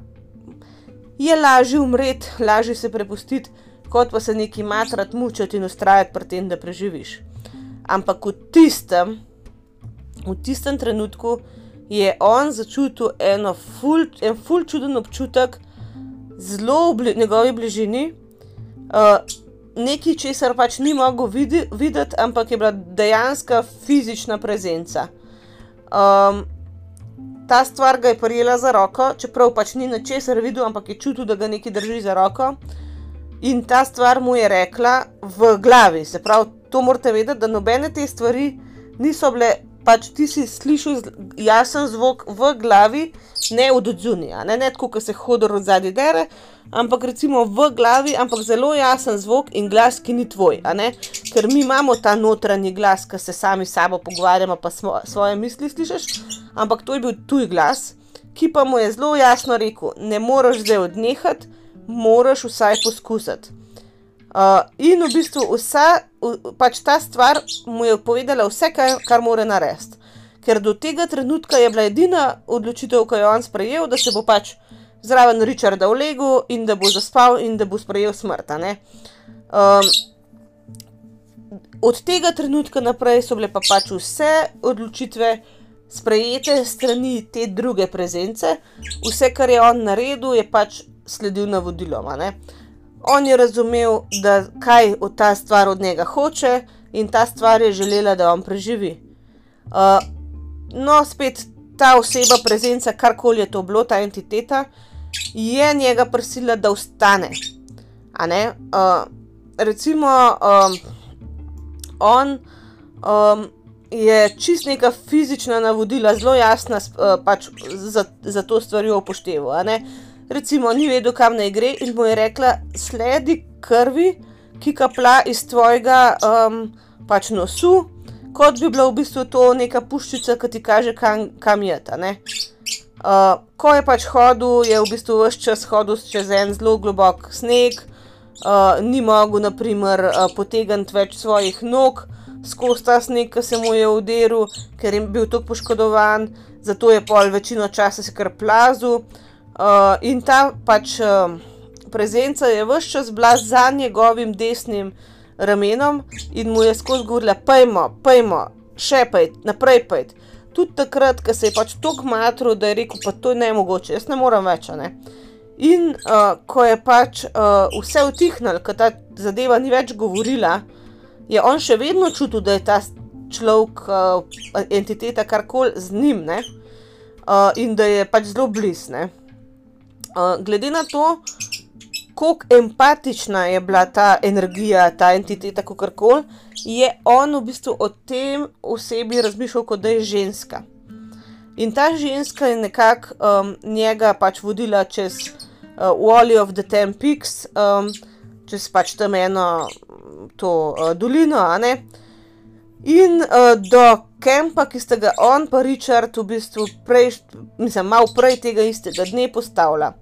je lažje umreti, lažje se prepustiti, kot pa se neki matrat mučati in ustrajati pri tem, da preživiš. ampak v tistem, v tistem trenutku je on začutil ful, en ful čuden občutek, zelo v bli, njegovi bližini, uh, nekaj, česar pač ni mogel vidi, videti, ampak je bila dejansko fizična prezenca. Um, ta stvar ga je prijela za roko, čeprav pač ni na česar videl, ampak je čutil, da ga nekaj drži za roko. In ta stvar mu je rekla v glavi. Se pravi, to morate vedeti, da nobene te stvari niso bile pač ti si slišal jasen zvok v glavi, ne od zunija, ne, ne tako, kot se hodor od zadnje dere, ampak recimo v glavi, ampak zelo jasen zvok in glas, ki ni tvoj. Ker mi imamo ta notranji glas, ki se sami s sabo pogovarjamo, pa smo, svoje misli slišiš, ampak to je bil tuj glas, ki pa mu je zelo jasno rekel: ne moreš zdaj odnehati, moraš vsaj poskusiti. Uh, in v bistvu vsa, pač ta stvar mu je povedala vse, kar, kar mora narediti. Ker do tega trenutka je bila edina odločitev, ki jo je on sprejel, da se bo pač zraven Richarda vlegel in da bo zaspal in da bo sprejel smrt. Um, od tega trenutka naprej so bile pa pač vse odločitve sprejete strani te druge prezence, vse, kar je on naredil, je pač sledil navodilom. On je razumel, da kaj ta stvar od njega hoče in ta stvar je želela, da on preživi. Uh, no, spet ta oseba, prezenca, karkoli je to bilo, ta entiteta, je njega prisila, da ustane. Uh, recimo, um, on um, je čist neka fizična navodila, zelo jasna, uh, pač za, za to stvar upošteval recimo, ni vedel, kam naj gre, in mu je rekla: sledi krvi, ki kapla iz tvojega um, pač nosu, kot bi bila v bistvu to neka puščica, ki ti kaže, kam, kam je ta. Uh, ko je pač hodil, je v bistvu vse čas hodil čez en zelo globok sneg, uh, ni mogel, naprimer, uh, potegniti več svojih nog skozi ta sneg, ki se mu je uderil, ker je bil tako poškodovan, zato je pol večino časa se kar plazil. Uh, in ta pač uh, prezenca je vse čas bila za njegovim desnim ramenom in mu je skozi govorila: Pejmo, pejmo, še pej, naprej pej. Tudi takrat, ko se je pač tako matro, da je rekel: Pa to je ne mogoče, jaz ne morem več. Ne? In uh, ko je pač uh, vse utihnil, ko ta zadeva ni več govorila, je on še vedno čutil, da je ta človek, uh, entiteta, karkoli z njim, uh, in da je pač zelo blizu glede na to, kako empatična je bila ta energija, ta entiteta, kako koli, je on v bistvu o tem osebi razmišljal, kot da je ženska. In ta ženska je nekako um, njega pač vodila čez uh, Wally of the Ten Peaks, um, čez pač tam eno to uh, dolino, a ne. In uh, do kempa, ki ste ga on, pa Richard, v bistvu prej, mislim, malo prej tega istega dne postavlja.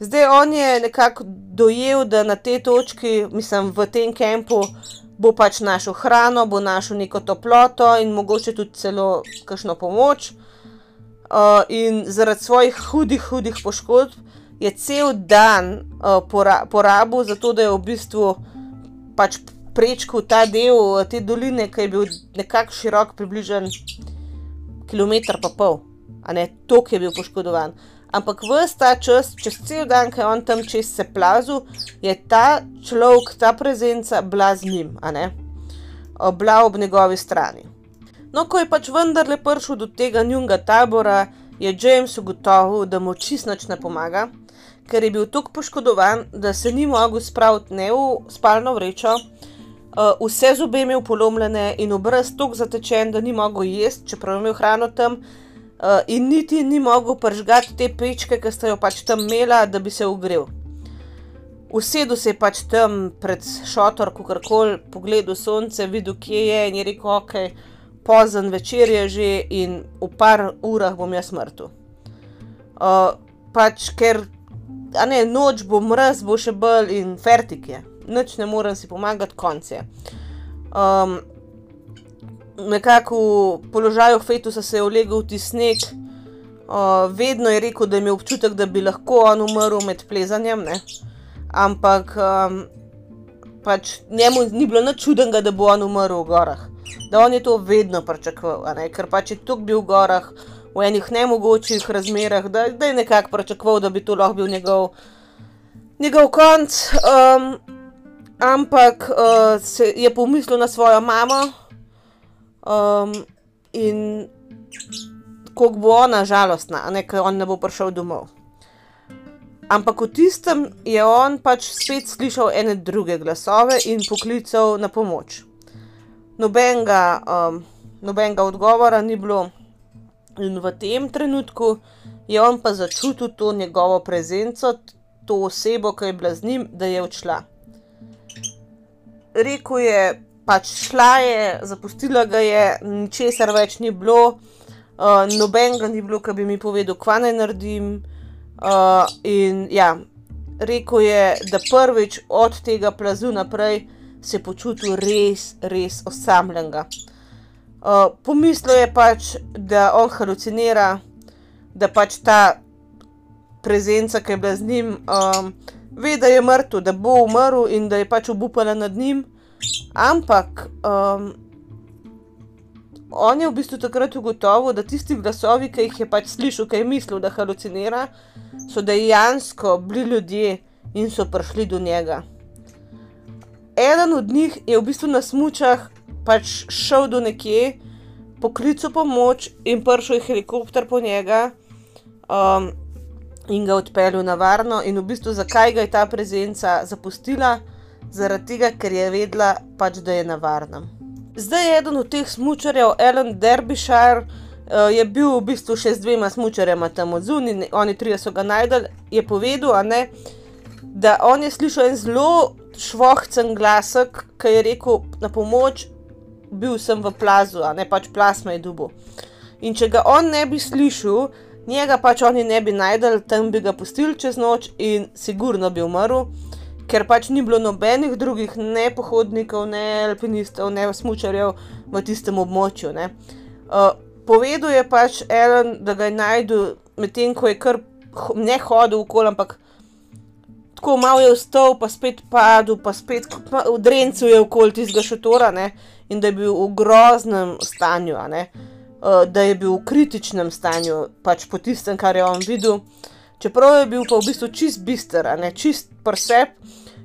Zdaj on je nekako dojel, da na tej točki, mislim, v tem kempu bo pač našel hrano, bo našel neko toploto in mogoče tudi celo kakšno pomoč. Uh, in zaradi svojih hudih, hudih poškodb je cel dan uh, pora porabil za to, da je v bistvu pač prečkal ta del te doline, ki je bil nekako širok, približno kilometr pa pol, a ne toliko je bil poškodovan. Ampak vse ta čas, čez cel dan, ki je on tam čez se plazil, je ta človek, ta prezenca bila z njim, a ne, bila ob njegovi strani. No, ko je pač vendarle prišel do tega njunga tabora, je James ugotovil, da mu čist nič ne pomaga, ker je bil tako poškodovan, da se ni mogel spraviti ne v spalno vrečo, Uh, vse zobe imel polomljene in obraz tako zatečen, da ni mogel jesti, čeprav je imel hrano tam, uh, in niti ni mogel pržgati te pečke, ki sta jo pač tam imela, da bi se ugrel. Usedel se je pač tam pred šotor, ko kar koli, pogledal sonce, videl, kje je in je rekel: Ok, pozen večer je že in v par urah bom jaz smrtu. Uh, pač ker, a ne, noč bo mraz, bo še bolj in fertik je nič ne morem si pomagati, konce. Um, nekako v položaju fetusa se je ulegel v sneg, uh, vedno je rekel, da je imel občutek, da bi lahko on umrl med plezanjem, ne? ampak um, pač njemu ni bilo nič čudnega, da bo on umrl v gorah. Da on je to vedno pričakoval, ker pač je tukaj bil v gorah v enih nemogočih razmerah, da, da je nekako pričakoval, da bi to lahko bil njegov, njegov konc. Um, ampak uh, se je pomislil na svojo mamo um, in kako bo ona žalostna, ker on ne bo prišel domov. Ampak v tistem je on pač spet slišal ene druge glasove in poklical na pomoč. Nobenega, um, nobenega odgovora ni bilo, in v tem trenutku je on pa začutil to njegovo prezenco, to osebo, ki je bila z njim, da je odšla. Rekl je, pač šla je, zapustila ga je, ničesar več ni bilo, uh, nobenega ni bilo, ki bi mi povedal, kva naj naredim. Uh, in ja, rekel je, da prvič od tega plazu naprej se je počutil res, res osamljenega. Uh, pomislil je pač, da on halucinira, da pač ta prezenca, ki je bila z njim, um, ve, da je mrtev, da bo umrl in da je pač obupala nad njim. Ampak um, on je v bistvu takrat ugotovil, da tisti glasovi, ki jih je pač slišal, ki je mislil, da halucinira, so dejansko bili ljudje in so prišli do njega. Eden od njih je v bistvu na smočah pač šel do nekje, poklical pomoč in prišel je helikopter po njega um, in ga odpeljal na varno. In v bistvu zakaj ga je ta prezenca zapustila? Zaradi tega, ker je vedela, pač, da je na varnem. Zdaj je eden od teh smočarjev, Alan Derbyshire, uh, je bil v bistvu še z dvema smočarjema tam od zunaj, oni trije so ga najdel, je povedal, ne, da on je slišal en zelo švohcen glasek, ki je rekel na pomoč, bil sem v plazu, a ne pač plasma je dubo. In če ga on ne bi slišal, njega pač oni ne bi najdel, tam bi ga pustili čez noč in sigurno bi umrl ker pač ni bilo nobenih drugih, ne pohodnikov, ne alpinistov, ne smočarjev v tistem območju. Uh, povedal je pač Ellen, da ga je najdel medtem, ko je kar ne hodil okoli, ampak tako malo je vstal, pa spet padel, pa spet v Drencu je okoli tistega šotora ne? in da je bil v groznem stanju, uh, da je bil v kritičnem stanju, pač po tistem, kar je on videl. Čeprav je bil pa v bistvu čist bister, ne čist presep.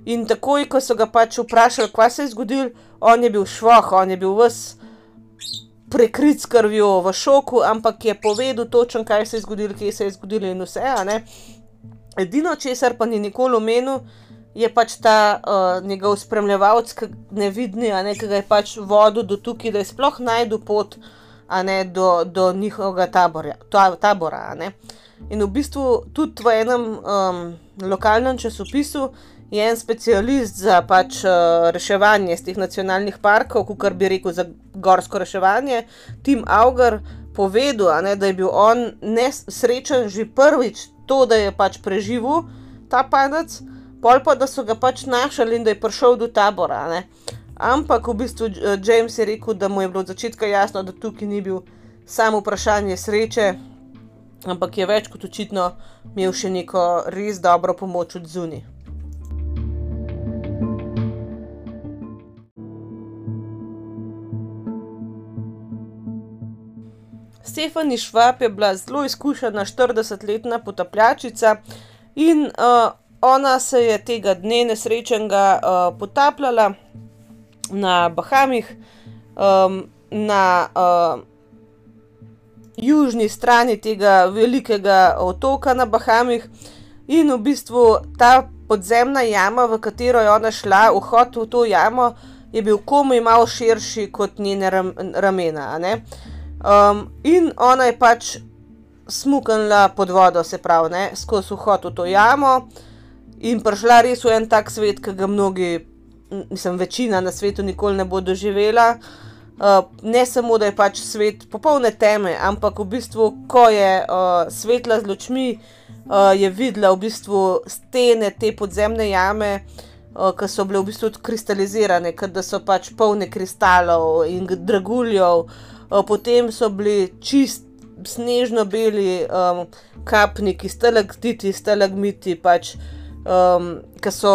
In takoj, ko so ga pač vprašali, kaj se je zgodilo, on je bil švoh, on je bil vse prekrit s krvjo, v šoku, ampak je povedal točno, kaj se je zgodilo, kje se je zgodilo in vse. Edino, česar pa ni nikoli omenil, je pač ta uh, njegov spremljevalec, nevidni, ne, ki ga je pač vodil do tukaj, da je sploh najdel pot ne, do, do njihovega taborja, tabora. In v bistvu tudi v enem um, lokalnem časopisu je en specialist za pač uh, reševanje iz teh nacionalnih parkov, kot bi rekel za gorsko reševanje, Tim Auger, povedal, ne, da je bil on nesrečen že prvič to, da je pač preživel ta padec, pol pa da so ga pač našli in da je prišel do tabora. Ne. Ampak v bistvu uh, James je rekel, da mu je bilo od začetka jasno, da tukaj ni bil samo vprašanje sreče ampak je več kot očitno imel še neko res dobro pomoč od zunaj. Stefani Švab je bila zelo izkušena 40-letna potapljačica in uh, ona se je tega dne nesrečnega uh, potapljala na Bahamih, um, na uh, južni strani tega velikega otoka na Bahamih. In v bistvu ta podzemna jama, v katero je ona šla, vhod v to jamo, je bil komaj malo širši kot njene ram, ramena. Um, in ona je pač smuknila pod vodo, se pravi, skozi vhod v to jamo in prišla res v en tak svet, ki ga mnogi, mislim, večina na svetu nikoli ne bo doživela. Uh, ne samo, da je pač svet popolne teme, ampak v bistvu, ko je uh, svetla z lučmi, uh, je videla v bistvu stene te podzemne jame, uh, ki so bile v bistvu kristalizirane, da so pač polne kristalov in draguljev, uh, potem so bili čist snežno beli um, kapniki, stalaktiti, stalagmiti, pač, um, ki so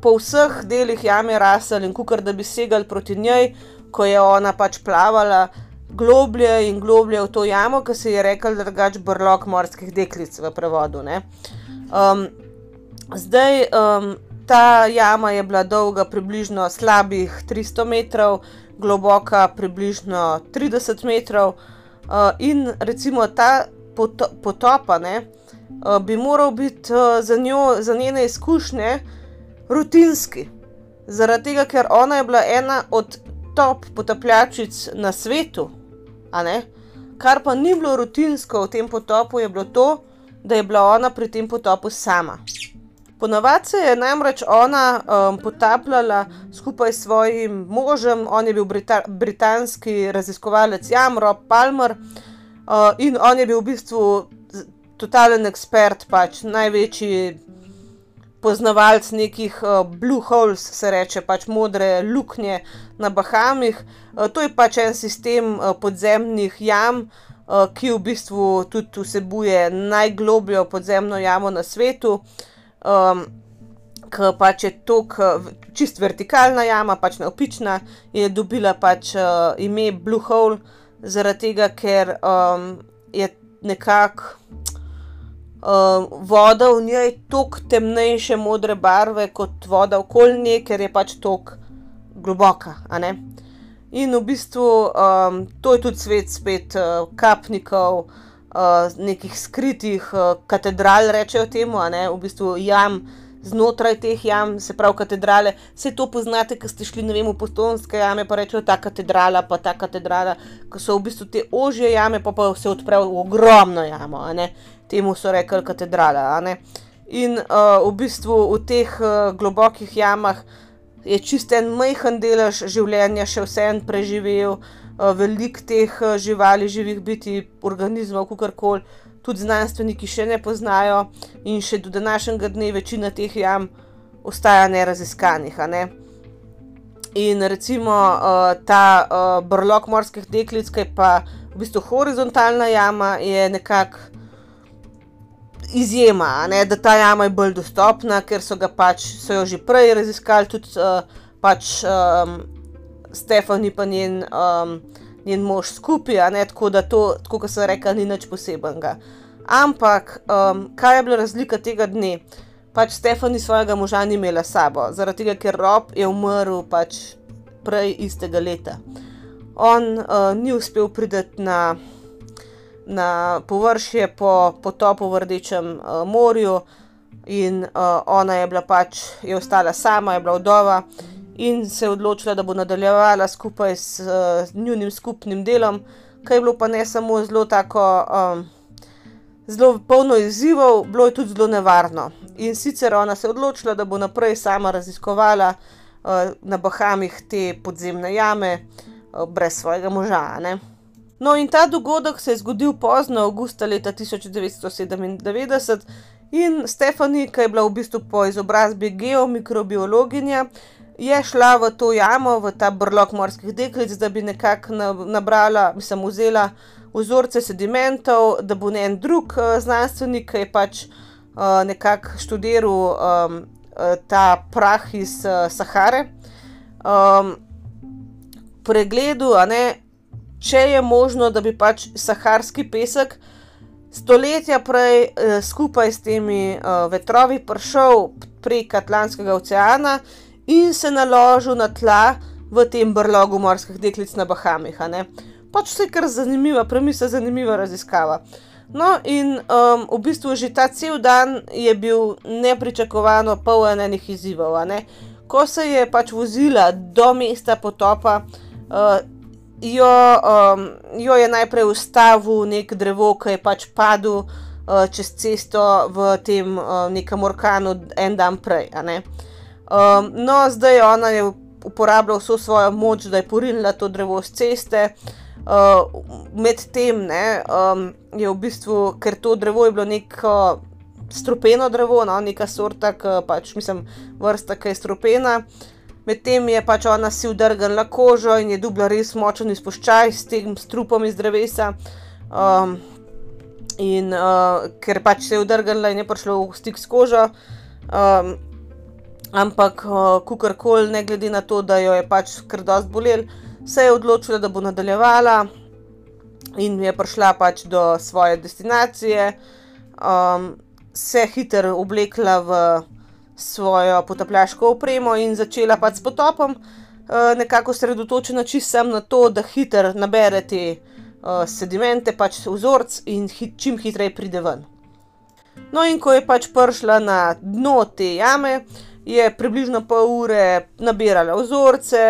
po vseh delih jame rasel in kukar da bi segal proti njej, ko je ona pač plavala globlje in globlje v to jamo, ki se je rekel drugač brlog morskih deklic v prevodu. Um, zdaj, um, ta jama je bila dolga približno slabih 300 metrov, globoka približno 30 metrov uh, in recimo ta pot potopa ne, uh, bi moral biti uh, za, njo, za njene izkušnje rutinski. Zaradi tega, ker ona je bila ena od top potapljačic na svetu, kar pa ni bilo rutinsko v tem potopu, je bilo to, da je bila ona pri tem potopu sama. Ponavadi se je namreč ona um, potapljala skupaj s svojim možem, on je bil brita britanski raziskovalec Jan Rob Palmer uh, in on je bil v bistvu totalen ekspert, pač največji poznavalec nekih uh, blue holes, se reče, pač modre luknje na Bahamih. Uh, to je pač en sistem uh, podzemnih jam, uh, ki v bistvu tudi vsebuje najglobljo podzemno jamo na svetu. Um, Ker pač je to čist vertikalna jama, pač neopična, je dobila pač uh, ime Blue Hole, zaradi tega, ker um, je nekako voda v njej toliko temnejše modre barve kot voda okoli nje, ker je pač toliko globoka. In v bistvu um, to je tudi svet spet uh, kapnikov, uh, nekih skritih uh, katedral, rečejo temu, v bistvu jam. Znotraj teh jam, se pravi katedrale, vse to poznate, ki ste šli vem, v postonske jame, pa rečejo ta katedrala, pa ta katedrala, ki so v bistvu te ožje jame, pa, pa se odprejo v ogromno jamo temu so rekli katedrala. In uh, v bistvu v teh uh, globokih jamah je čist en majhen delež življenja še vseen preživel, uh, veliko teh uh, živali, živih biti, organizmov, kakorkoli, tudi znanstveniki še ne poznajo, in še do današnjega dne večina teh jam ostaja neraziskanih. Ne? In recimo uh, ta uh, brlog morskih deklic, ki je pa v bistvu horizontalna jama, je nekako izjema, ne, da ta jama je bolj dostopna, ker so, pač, so jo že prej raziskali, tudi uh, pač, um, Stefani in njen, um, njen mož skupaj, tako da to, tako kot sem rekel, ni nič posebenega. Ampak, um, kaj je bila razlika tega dne? Pač Stefani svojega moža ni imela sabo, zaradi tega, ker Rob je umrl pač prej istega leta. On uh, ni uspel priti na na površje po potopu v Rdečem uh, morju, in uh, ona je bila pač, je ostala sama, je bila vdova in se je odločila, da bo nadaljevala skupaj s uh, njunim skupnim delom, kaj je bilo pa ne samo zelo tako. Um, Zelo polno izzivov, bilo je tudi zelo nevarno. In sicer ona se je odločila, da bo naprej sama raziskovala uh, na Bahamih te podzemne jame, uh, brez svojega moža. Ne? No, in ta dogodek se je zgodil pozno, avgusta leta 1997, in Stefani, ki je bila v bistvu po izobrazbi geomikrobiologinja, je šla v to jamo, v ta brlog morskih deklic, da bi nekako nabrala, mislim, vzela vzorce sedimentov, da bo en drug uh, znanstvenik, ki je pač uh, nekako študiral um, ta prah iz uh, Sahare. Um, pregledu, a ne, če je možno, da bi pač saharski pesek stoletja prej eh, skupaj s temi eh, vetrovi prišel prek Atlantskega oceana in se naložil na tla v tem brlogu morskih deklic na Bahamih. Pač vse kar zanimiva, premisa, zanimiva raziskava. No, in um, v bistvu že ta cel dan je bil nepričakovano poln enih izzivov. Ko se je pač vozila do mesta potopa, uh, jo, um, jo je najprej ustavil nek drevo, ki je pač padel uh, čez cesto v tem uh, nekem orkanu en dan prej. Um, no, zdaj ona je uporabljala vso svojo moč, da je porinila to drevo z ceste. Uh, Medtem um, je v bistvu, ker to drevo je bilo neko strupeno drevo, no, neka sorta, ki pač mislim, vrsta, ki je strupena. Uh, Medtem je pač ona si udrgnila kožo in je dubla res močen izpuščaj s tem strupom iz drevesa. Um, in uh, ker pač se je udrgnila in je prišla v stik s kožo, um, ampak kakorkoli, ne glede na to, da jo je pač kar dosti bolelo, se je odločila, da bo nadaljevala in je prišla pač do svoje destinacije. se hitro oblekla v svojo potapljaško opremo in začela pač s potopom. nekako osredotočena čisto na to, da hitro nabere te, sedimente, pač vzorec in čim hitreje pride ven. No, in ko je pač prišla na dno te jame, je približno pol ure nabirala vzorce,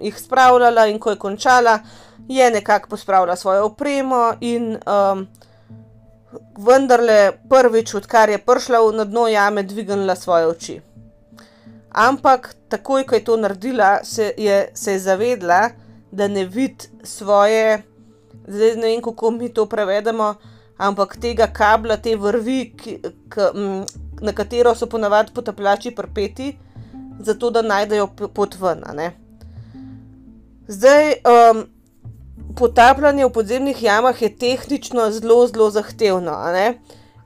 jih spravljala, in ko je končala, je nekako pospravila svojo opremo in, vendarle prvič, odkar je prišla na dno jame, dvignila svoje oči. Ampak takoj, ko je to naredila, se je, se je zavedela, da ne vidi svoje, zdaj ne vem, kako mi to prevedemo, ampak tega kablja, te vrvi, ki, ke, na katero so ponavadi potapljači pripeti, zato da najdejo pot ven, a ne. Potapljanje v podzemnih jamah je tehnično zelo, zelo zahtevno.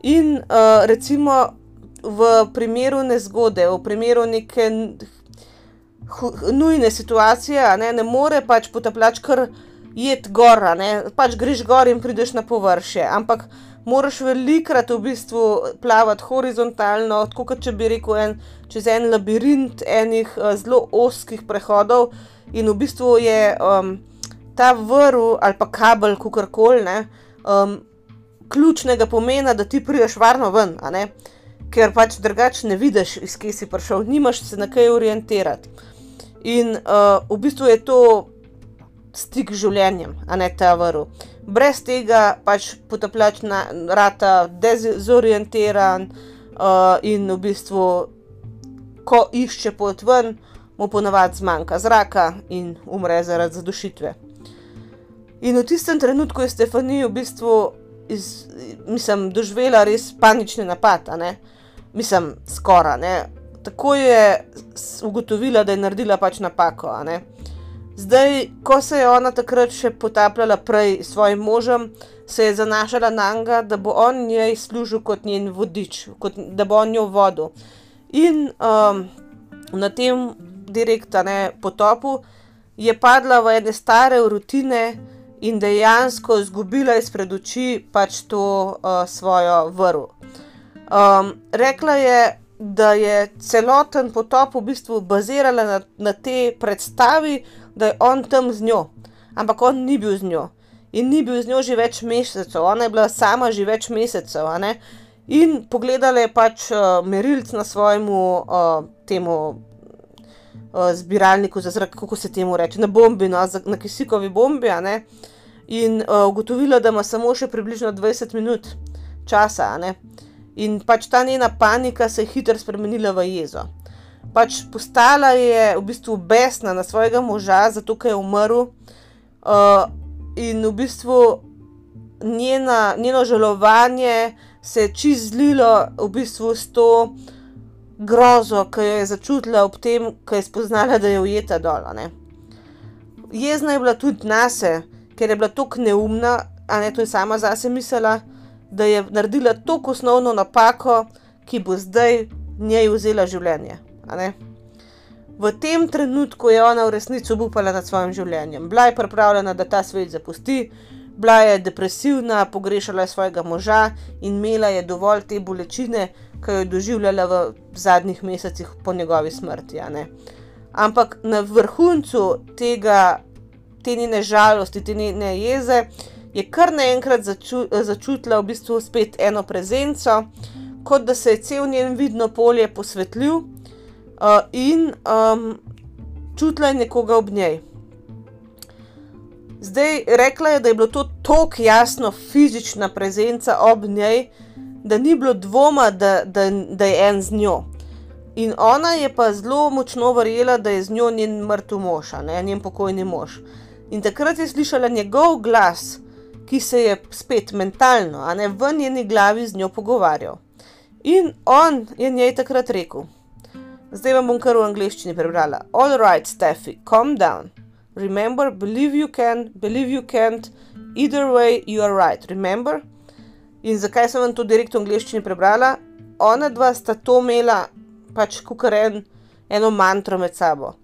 In, recimo v primeru nezgode, v primeru neke nujne situacije, ne, ne more pač potapljač kar iti gor, ne, pač greš gor in prideš na površje, ampak moraš velikokrat v bistvu plavati horizontalno, tako kot če bi rekel en, čez en labirint enih, zelo ozkih prehodov. In v bistvu je, ta vrv ali pa kabel, kakorkoli, ne, ključnega pomena, da ti prideš varno ven. Ker pač drugače ne vidiš, iz kje si prišel, nimaš se na kaj orientirati. In, v bistvu je to stik z življenjem, a ne, ta vrv. Brez tega pač potapljač rata dezorientiran, in v bistvu, ko išče pot ven, mu ponavadi zmanjka zraka in umre zaradi zadušitve. In v tistem trenutku je Stephanie v bistvu mislim, doživela res panični napad. Mislim, skoraj. Takoj je ugotovila, da je naredila pač napako. Zdaj, ko se je ona takrat še potapljala prej s svojim možem, se je zanašala nanj, da bo on njej služil kot njen vodič, kot, da bo on njo vodil. In, na tem direkt, a ne, potopu je padla v ene stare rutine in dejansko izgubila izpred oči pač to, svojo vrv. rekla je, da je celoten potop v bistvu bazirala na, na tej predstavi, da je on tam z njo. Ampak on ni bil z njo. In ni bil z njo že več mesecev, ona je bila sama že več mesecev. In pogledala je pač, merilec na svojem, tem, zbiralniku za zrak, kako se temu reče, na bombi, no, na kisikovi bombi, a ne. In, ugotovila, da ima samo še približno dvajset minut časa. In pač ta njena panika se je hitro spremenila v jezo. Pač postala je v bistvu besna na svojega moža, zato ke je umrl. in v bistvu njena, njeno žalovanje se je čisto zlilo v bistvu s to grozo, ke jo je začutila ob tem, ke je spoznala, da je ujeta dol. Jezna je bila tudi nase, ker je bila toliko neumna, a ne, to je sama zase mislila, da je naredila tako osnovno napako, ki bo zdaj njej vzela življenje. V tem trenutku je ona v resnici obupala nad svojim življenjem. Bila je pripravljena, da ta svet zapusti, bila je depresivna, pogrešala je svojega moža in imela je dovolj te bolečine, ke jo je doživljala v zadnjih mesecih po njegovi smrti. Ampak na vrhuncu tega, te njene žalosti, te njene jeze je kar naenkrat začutila v bistvu spet eno prezenco, kot da se je celo njeno vidno polje posvetlilo, in, čutila je nekoga ob njej. Zdaj, rekla je, da je bilo to toliko jasno, fizična prezenca ob njej, da ni bilo dvoma, da, da, da je en z njo. In ona je pa zelo močno verjela, da je z njo njen mrtev mož, ne, njen pokojni mož. In takrat je slišala njegov glas, ki se je spet mentalno, a ne, v njeni glavi z njo pogovarjal. In on je njej takrat rekel: Zdaj vam bom kar v angleščini prebrala. All right, Steffi, calm down. Remember, believe you can, believe you can't, either way you are right, remember? In zakaj sem vam to direkt v angleščini prebrala? Onadva sta to imela pač kukaren eno mantro med sabo.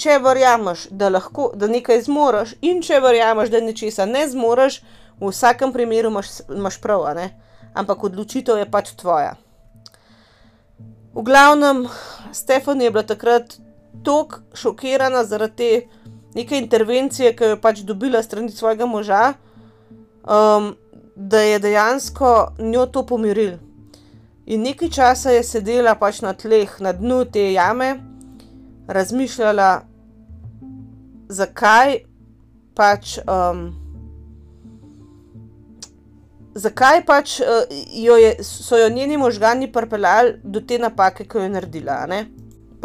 Če verjameš, da lahko, da nekaj zmoriš, in če verjameš, da nečesa ne zmoriš, v vsakem primeru imaš, imaš prav. Ampak odločitev je pač tvoja. V glavnem, Stefani je bila takrat tako šokirana zaradi te neke intervencije, ki jo je pač dobila strani svojega moža, da je dejansko njo to pomirilo. In nekaj časa je sedela pač na tleh, na dnu te jame, razmišljala, zakaj pač, zakaj pač, jo je, so jo njeni možgani pripeljali do te napake, ke jo je naredila, ne.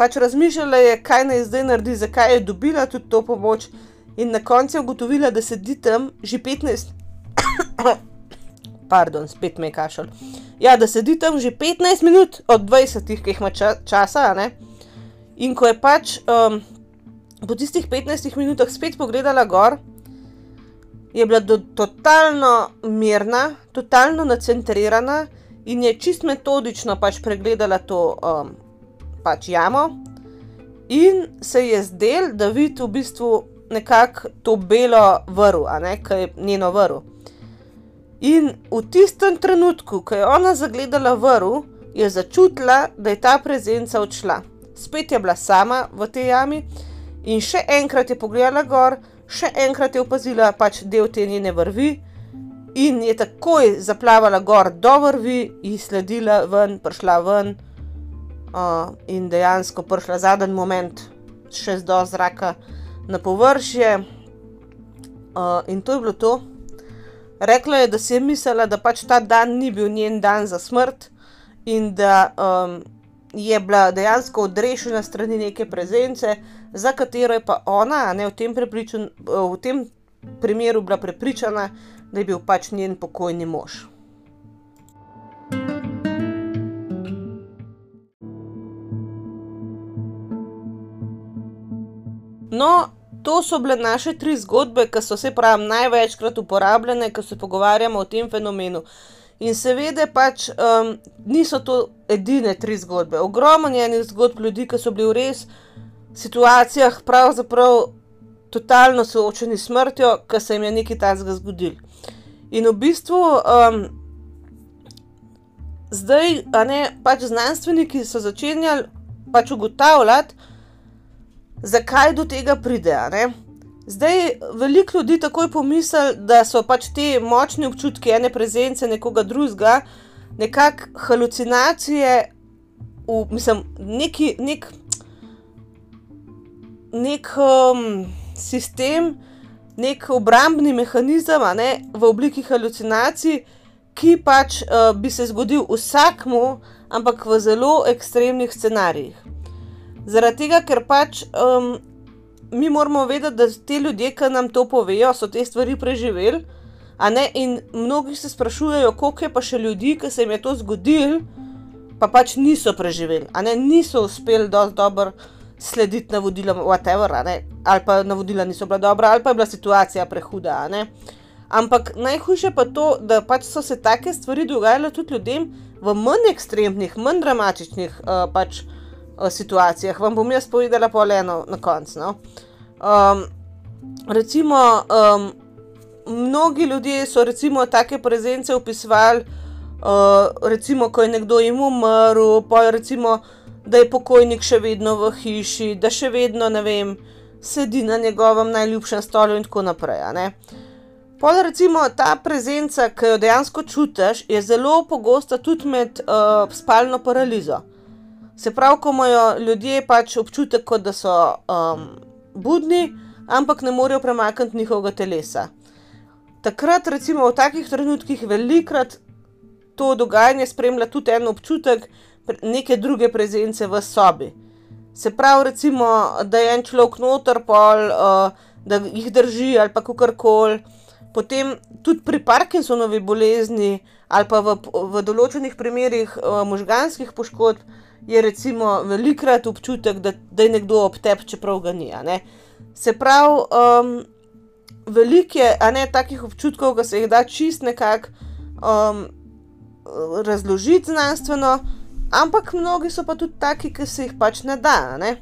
Pač razmišljala je, kaj naj zdaj naredi, zakaj je dobila tudi to pomoč, in na koncu je ugotovila, da sedi tam že petnajst pardon, spet me je kašelj. Ja, da sedi tam že petnajst minut od dvajsetih, ke jih ima časa, a ne. In ko je pač, po tistih petnajstih minutah spet pogledala gor, je bila totalno mirna, totalno nacentrirana in je čisto metodično pač pregledala to, pač jamo. In se je zdelo, da vidi v bistvu nekako to belo vrv, ke je njeno vrv. In v tistem trenutku, ko je ona zagledala vrv, je začutila, da je ta prezenca odšla. Spet je bila sama v tej jami in še enkrat je pogledala gor, še enkrat je opazila pač del te njene vrvi in je takoj zaplavala gor do vrvi, ji sledila ven, prišla ven, in dejansko prišla zadnji moment še do zraka na površje. in to je bilo to. Rekla je, da si je mislila, da pač ta dan ni bil njen dan za smrt in da, je bila dejansko odrešena strani neke prezence, za katero je pa ona, ne, v tem v tem primeru bila prepričana, da je bil pač njen pokojni mož. No, to so bile naše tri zgodbe, ke so, saj pravim, največkrat uporabljane, ke se pogovarjamo o tem fenomenu. In seveda pač, niso to edine tri zgodbe. Ogromno je enih zgodb ljudi, ke so bili v res situacijah pravzaprav totalno soočeni s smrtjo, ke se jim je nekaj takega zgodilo. In v bistvu, zdaj, a ne, pač znanstveniki so začenjali pač ugotavljati, zakaj do tega pride. Zdaj, veliko ljudi takoj pomisli, da so pač ti močni občutki ene prezence nekoga drugega nekako halucinacije v, mislim, neki, neki, sistem, neki obrambni mehanizem, ne, v obliki halucinacij, ki pač, bi se zgodil vsakemu, ampak v zelo ekstremnih scenarijih. Zaradi tega, ker pač, mi moramo vedeti, da ti ljudje, ke nam to povejo, so te stvari preživeli, in mnogi se sprašujejo, koliko je pa še ljudi, ke se jim je to zgodilo, pa pač niso preživeli, niso uspeli dosti dobro slediti navodilom, whatever. Ali pa navodila niso bila dobra ali pa je bila situacija prehuda. Ampak najhujše je pa to, da pač so se take stvari dogajale tudi ljudem v manj ekstremnih, manj dramatičnih, pač, situacijah. Vam bom jaz povedala pol eno na koncu, no. recimo, mnogi ljudje so recimo take prezence opisovali, recimo, ko je nekdo jim umrl, pol recimo, da je pokojnik še vedno v hiši, da še vedno, ne vem, sedi na njegovem najljubšem stolu in tako naprej, a ne. Pol recimo ta prezenca, ke jo dejansko čutiš, je zelo pogosta tudi med, spalno paralizo. Se pravi, ko imajo ljudje pač občutek, kot da so, budni, ampak ne morejo premakniti njihovega telesa. Takrat recimo v takih trenutkih velikokrat to dogajanje spremlja tudi en občutek neke druge prezence v sobi. Se pravi, recimo, da je en človek noter, pol, da jih drži ali pa kakorkoli. Potem tudi pri Parkinsonovi bolezni ali pa v, v določenih primerih, možganskih poškodb je recimo velikokrat občutek, da, da je nekdo ob tebi, čeprav ga ni. Se pravi, veliko je, ne, takih občutkov, ke se jih da čisto nekako, razložiti znanstveno, ampak mnogi so pa tudi taki, ki se jih pač ne da. Ne?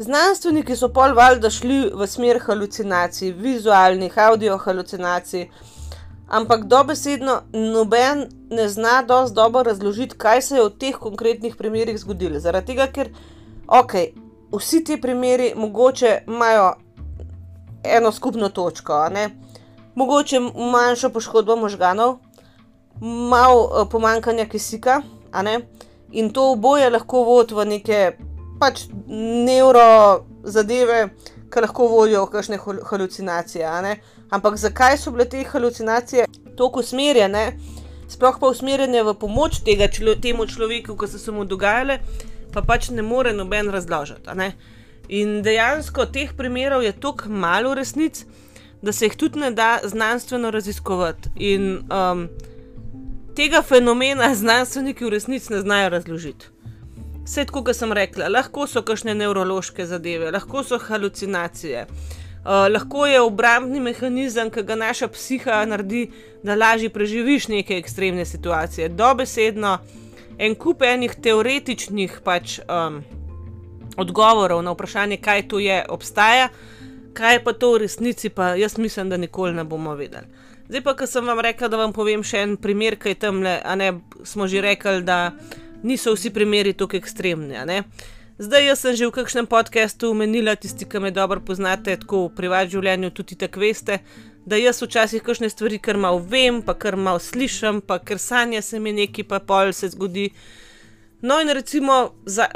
Znanstveniki so pol valjda šli v smer halucinacij, vizualnih, audio halucinacij, ampak dobesedno noben ne zna dosti dobro razložiti, kaj se je v teh konkretnih primerih zgodilo. Zaradi tega, ker ok, vsi ti primeri mogoče imajo eno skupno točko, mogoče manjšo poškodbo možganov, malo pomankanja kisika, in to oboje lahko vodi v neke pač nevro zadeve, ki lahko vodijo v kakšne halucinacije. Ampak zakaj so bile te halucinacije tako usmerjene, sploh pa usmerjene v pomoč tega, temu človeku, ki so se mu dogajale, pa pač ne more noben razložiti. In dejansko teh primerov je tako malo resnic, da se jih tudi ne da znanstveno raziskovati. In um, tega fenomena znanstveniki v resnici ne znajo razložiti. Vse tako, kot sem rekla, lahko so kakšne nevrološke zadeve, lahko so halucinacije, uh, lahko je obrambni mehanizem, ki ga naša psiha naredi, da lažje preživiš neke ekstremne situacije. Dobesedno en kup enih teoretičnih pač, um, odgovorov na vprašanje, kaj to je, obstaja, kaj pa to v resnici, pa jaz mislim, da nikoli ne bomo vedeli. Zdaj pa, ko sem vam rekla, da vam povem še en primer, kaj tam le, a ne smo že rekli, da niso vsi primeri tako ekstremni. Zdaj, jaz sem že v kakšnem podkastu omenila, tisti, ki me dobro poznate, tako v privatnem življenju, tudi tako veste, da jaz včasih kakšne stvari kar malo vem, pa kar malo slišim, pa ker sanja se mi nekaj, pa pol se zgodi. No, in recimo, za,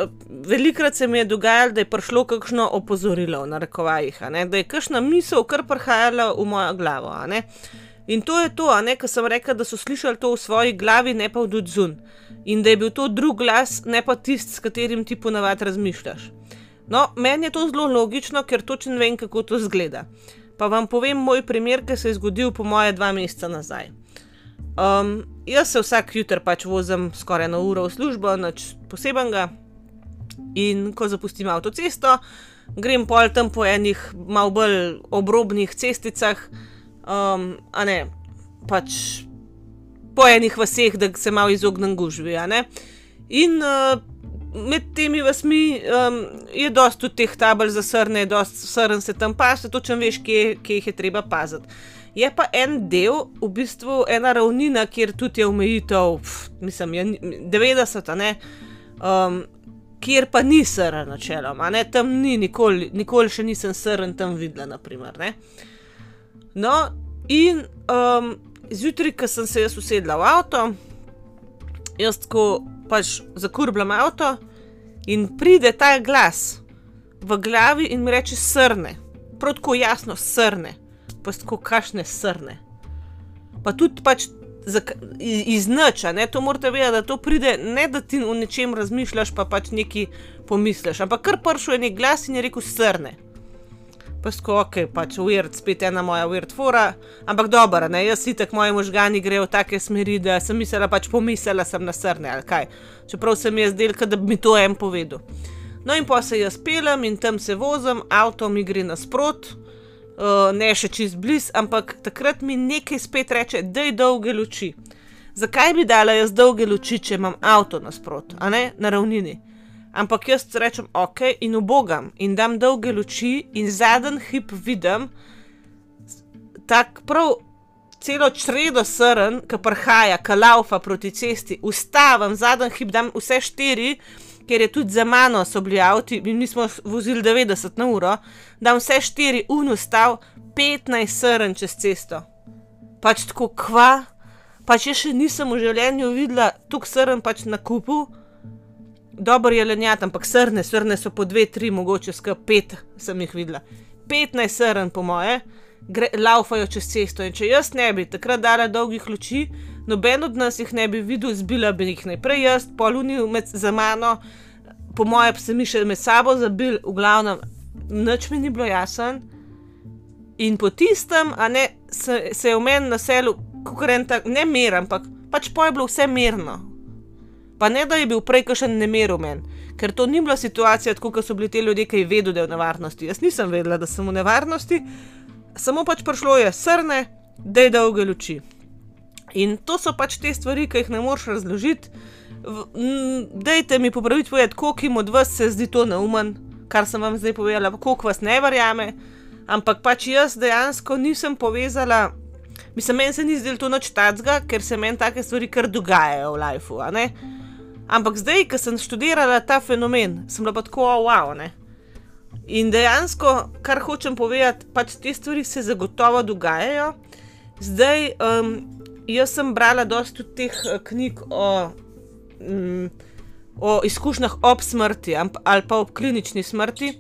velikrat se mi je dogajalo, da je prišlo kakšno opozorilo, na rekovajih, da je kakšna misel kar prihajala v mojo glavo. In to je to, kar sem rekel, da so slišali to v svoji glavi, ne pa v dudzun. In da je bil to drug glas, ne pa tisti, s katerim ti ponavadi razmišljaš. No, meni je to zelo logično, ker točno vem, kako to zgleda. Pa vam povem moj primer, ki se je zgodil po moje dva meseca nazaj. Um, jaz se vsak jutr pač vozim skoraj eno uro v službo, nič posebenega. In ko zapustim avtocesto, grem pol tam po enih malo bolj obrobnih cesticah um, a ne pač po enih vaseh, da se malo izognem gužvi. In uh, med temi vasmi um, je dosta tudi teh tabel za srne, dosta srn se tam paše, točno veš, kje, kje jih je treba paziti. Je pa en del, v bistvu ena ravnina, kjer tudi je omejitev, mislim, je 90, ne. Um, Kjer pa ni srn, načeloma, tam ni, nikoli, nikoli še nisem srn tam videla. Naprimer, No, in um, zjutraj, ko sem se jaz usedla v avto, jaz tako pač zakurbljam avto in pride ta glas v glavi in mi reče srne, protko jasno srne, pa tako kašne srne. Pa tudi pač iz noča, to morate vedeti, da to pride ne da ti v nečem razmišljaš, pa pač neki pomisliš, ampak kar pršuje nek glas in je rekel srne. Pa sko, ok, pač weird, spet ena moja weird fora, ampak dobro, ne, jaz sitek moji možgani grejo v take smeri, da sem mislila, pač pomislila sem na srne ali kaj. Čeprav sem jaz delka, da bi mi to en povedal. No in pa se jaz pelem in tam se vozim, avto mi gre nasprot, uh, ne še čist bliz, ampak takrat mi nekaj spet reče, da je dolge luči. Zakaj bi dala jaz dolge luči, če imam avto nasprot, a ne na ravnini? Ampak jaz rečem, ok, in ubogam, in dam dolge luči, in zadnji hip vidim, tako prav celo čredo srn, ki prhaja, ki laufa proti cesti, ustavim, zadnji hip dam vse štiri, ker je tudi za mano so bili avti, in mi smo vozili 90 na uro, dam vse štiri, unustav, 15 srn čez cesto. Pač tako kva, pač jaz še nisem v življenju videla tukaj srn pač na kupu dobro je lenjat, ampak srne, srne so po dve, tri, mogoče skrb pet, sem jih videla. 15 srn, po moje, gre, laufajo čez cesto. In če jaz ne bi takrat dala dolgih luči, noben od nas jih ne bi videl, zbila bi jih najprej jaz, poluni med za mano, po moje pa se mi še med sabo zabil, v glavnem, nič mi ni bilo jasen. In po tistem, a ne, se, se je v meni naselil, kako renta, ne mer, ampak pač pa je bilo vse mirno, Pa ne, da je bil prej kakšen meni, ker to ni bila situacija, tako kot so bili ti ljudje, ki vedel, da je v nevarnosti. Jaz nisem vedela, da sem v nevarnosti, samo pač prišlo je srne, da je dolge luči. In to so pač te stvari, ki jih ne moreš razložiti. Dajte mi popraviti, povedati, koliko jim od vas se zdi to neumen, kar sem vam zdaj povedala, koliko vas ne verjame. Ampak pač jaz dejansko nisem povezala, mislim, meni se ni zdelo to noč tacga, ker se meni take stvari kar dogajajo v lifeu. Ampak zdaj, ko sem študirala ta fenomen, sem bila pa tako wow. Ne? In dejansko, kar hočem povedati, pač te stvari se zagotovo dogajajo. Zdaj, um, jaz sem brala dosta teh uh, knjig o, um, o izkušnjah ob smrti ali pa ob klinični smrti.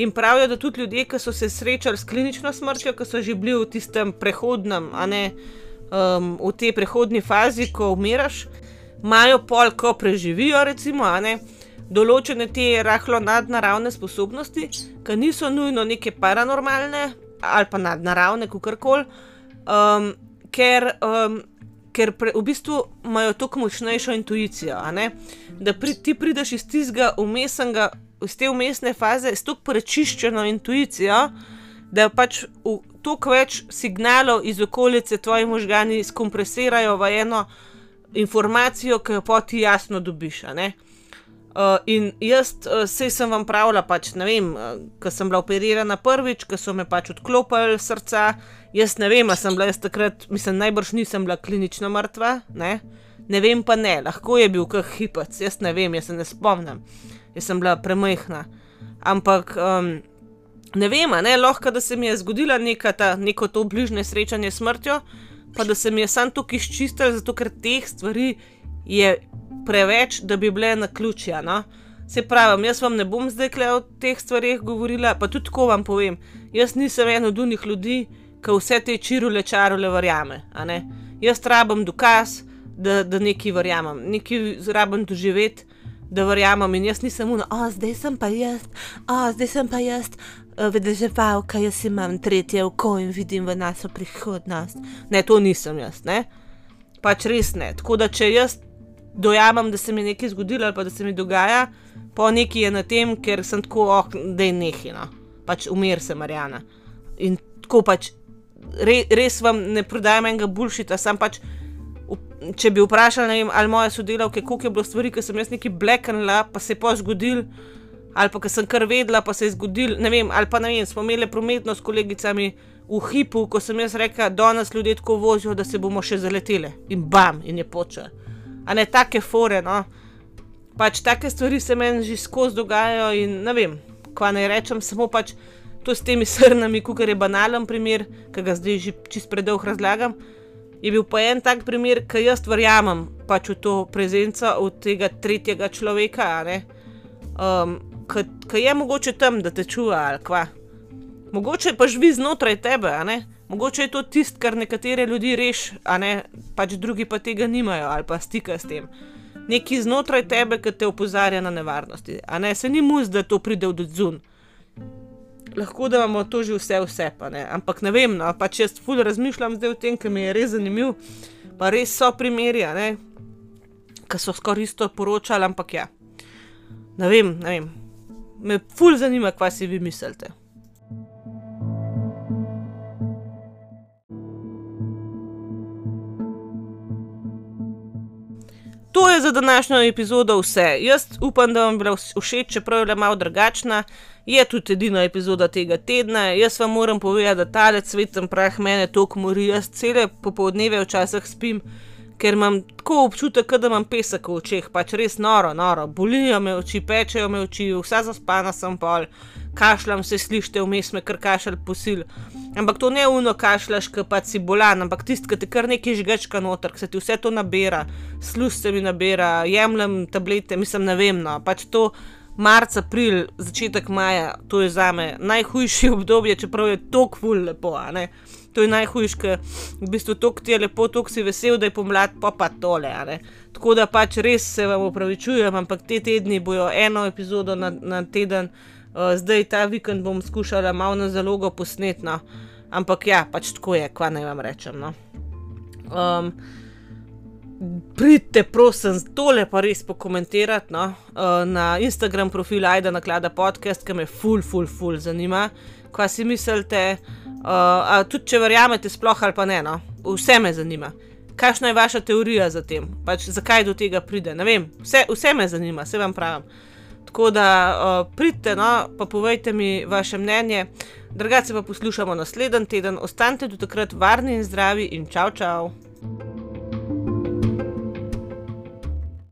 In pravijo, da tudi ljudje, ki so se srečali s klinično smrtjo, ki so že bili v tistem prehodnem, a ne um, v tej prehodni fazi, ko umiraš, imajo pol, ko preživijo, recimo, ne, določene te rahlo nadnaravne sposobnosti, ki niso nujno neke paranormalne ali pa nadnaravne, kako koli um, ker, um, ker pre, v bistvu imajo tako močnejšo intuicijo, da pri, ti prideš iz tistega umestnega, iz te umestne faze, s tako prečiščeno intuicijo, da pač toliko več signalov iz okolice tvoji možgani skompresirajo v eno informacijo, ki jo poti jasno dobiš. Uh, in jaz, uh, sej sem vam pravila, pač ne vem, uh, ko sem bila operirana prvič, ko so me pač odklopili srca, jaz ne vem, ali sem bila jaz takrat, mislim, najbrž nisem bila klinično mrtva, ne? ne vem pa ne, lahko je bil kak hipec, jaz ne vem, jaz se ne spomnim, jaz sem bila premehna. Ampak um, ne vem, ne, lahko da se mi je zgodila neka ta, neko to bližnje srečanje s smrtjo, pa da se mi je sam tukaj izčistil, zato ker teh stvari je preveč, da bi bile na ključja. No? Se pravi, jaz vam ne bom zdaj o teh stvarih govorila, pa tudi tako vam povem. Jaz nisem en od unih ljudi, ki vse te čirule čarule verjame. Jaz rabim dokaz, da, da nekaj verjamem, nekaj rabim doživeti, da verjamem. In jaz nisem oh, zdaj sem pa jaz, zdaj sem pa jaz. Vedeževal, kaj jaz imam tretje oko in vidim v nas prihodnost. Ne, to nisem jaz, ne. Pač res ne. Tako da, če jaz dojamem, da se mi je nekaj zgodilo ali pa da se mi dogaja, pa nekaj je na tem, ker sem tako, oh, da je nehino, pač umir se Marijana. In tako pač, re, res vam ne prodajam enega bulšita, sam pač. Če bi vprašali, vem, ali moje sodelavke, koliko je bilo stvari, ki sem jaz nekaj blekenla, pa se je pa zgodil, ali pa ki sem kar vedela, pa se je zgodil, ne vem, ali pa ne vem, smo imeli prometno s kolegicami v hipu, ko sem jaz rekla, da nas ljudje tako vozijo, da se bomo še zaleteli in bam, in je počel a ne take fore. No? Pač take stvari se meni že skozi dogajajo in ne vem, kva naj rečem, samo pač to s temi srnami, kar je banalen primer, ki ga zdaj že čist predolgo razlagam. Je bil pa en tak primer, ki jaz verjamem pač v to prezenco od tega tretjega človeka, um, ki je mogoče tam, da te čuva ali kva. Mogoče pa živi znotraj tebe, a ne? Mogoče je to tisto, kar nekatere ljudi reši, a ne pač drugi pa tega nimajo ali pa stika s tem. Nekaj znotraj tebe, ki te opozarja na nevarnosti. A ne se ni mus, da to pride od zun. Lahko da imamo to že vse, vse pa ne. Ampak ne vem, no, pač jaz ful razmišljam zdaj o tem, ker mi je res zanimiv. Pa res so primeri, ne, ki so skoraj isto poročali, ampak ja. Ne vem, ne vem. Me ful zanima, kaj si vi mislite. To je za današnjo epizodo vse. Jaz upam, da vam je bila všeč, čeprav je malo drugačna. Je tudi edina epizoda tega tedna. Jaz vam moram povedati, da ta cveten prah mene toliko mori. Jaz cele popoldneve včasih spim, ker imam tako občutek, da imam pesek v očeh, pač res noro, noro. Bolijo me oči, pečejo me oči, vsa zaspana sem pol, kašljam se slište, vmes me kar kašelj posil. Ampak to ne uno kašljaš, ki pa si bolan, ampak tisti, ki te kar nekaj žgečka noter, ki se ti vse to nabira, sluz se mi nabira, jemljem tablete, mislim, ne vem, no, pač to. Marc, april, začetek maja, to je za me najhujše obdobje, čeprav je to kvul lepo. To je najhujše, ker v bistvu to ti je lepo, to si vesel, da je pomlad, pa pa tole. Tako da pač res se vam upravičujem, ampak te tedni bojo eno epizodo na, na teden. Uh, zdaj ta vikend bom skušala malo na zalogo posneti, no. ampak ja, pač tako je, kva naj vam rečem. No. Um, pridite, prosim, tole pa res pokomentirati no. uh, na Instagram profilu Aida Naklada podcast, ki me ful, ful, ful zanima, kaj si mislite. Uh, tudi če verjamete, sploh ali pa ne, no. vse me zanima. kakšna je vaša teorija za tem, pač zakaj do tega pride. Ne vem, vse, vse me zanima, vse vam pravim. Tako da uh, pridite, no, pa povejte mi vaše mnenje. Drugače pa poslušamo naslednji teden, ostanite do takrat varni in zdravi in čau, čau.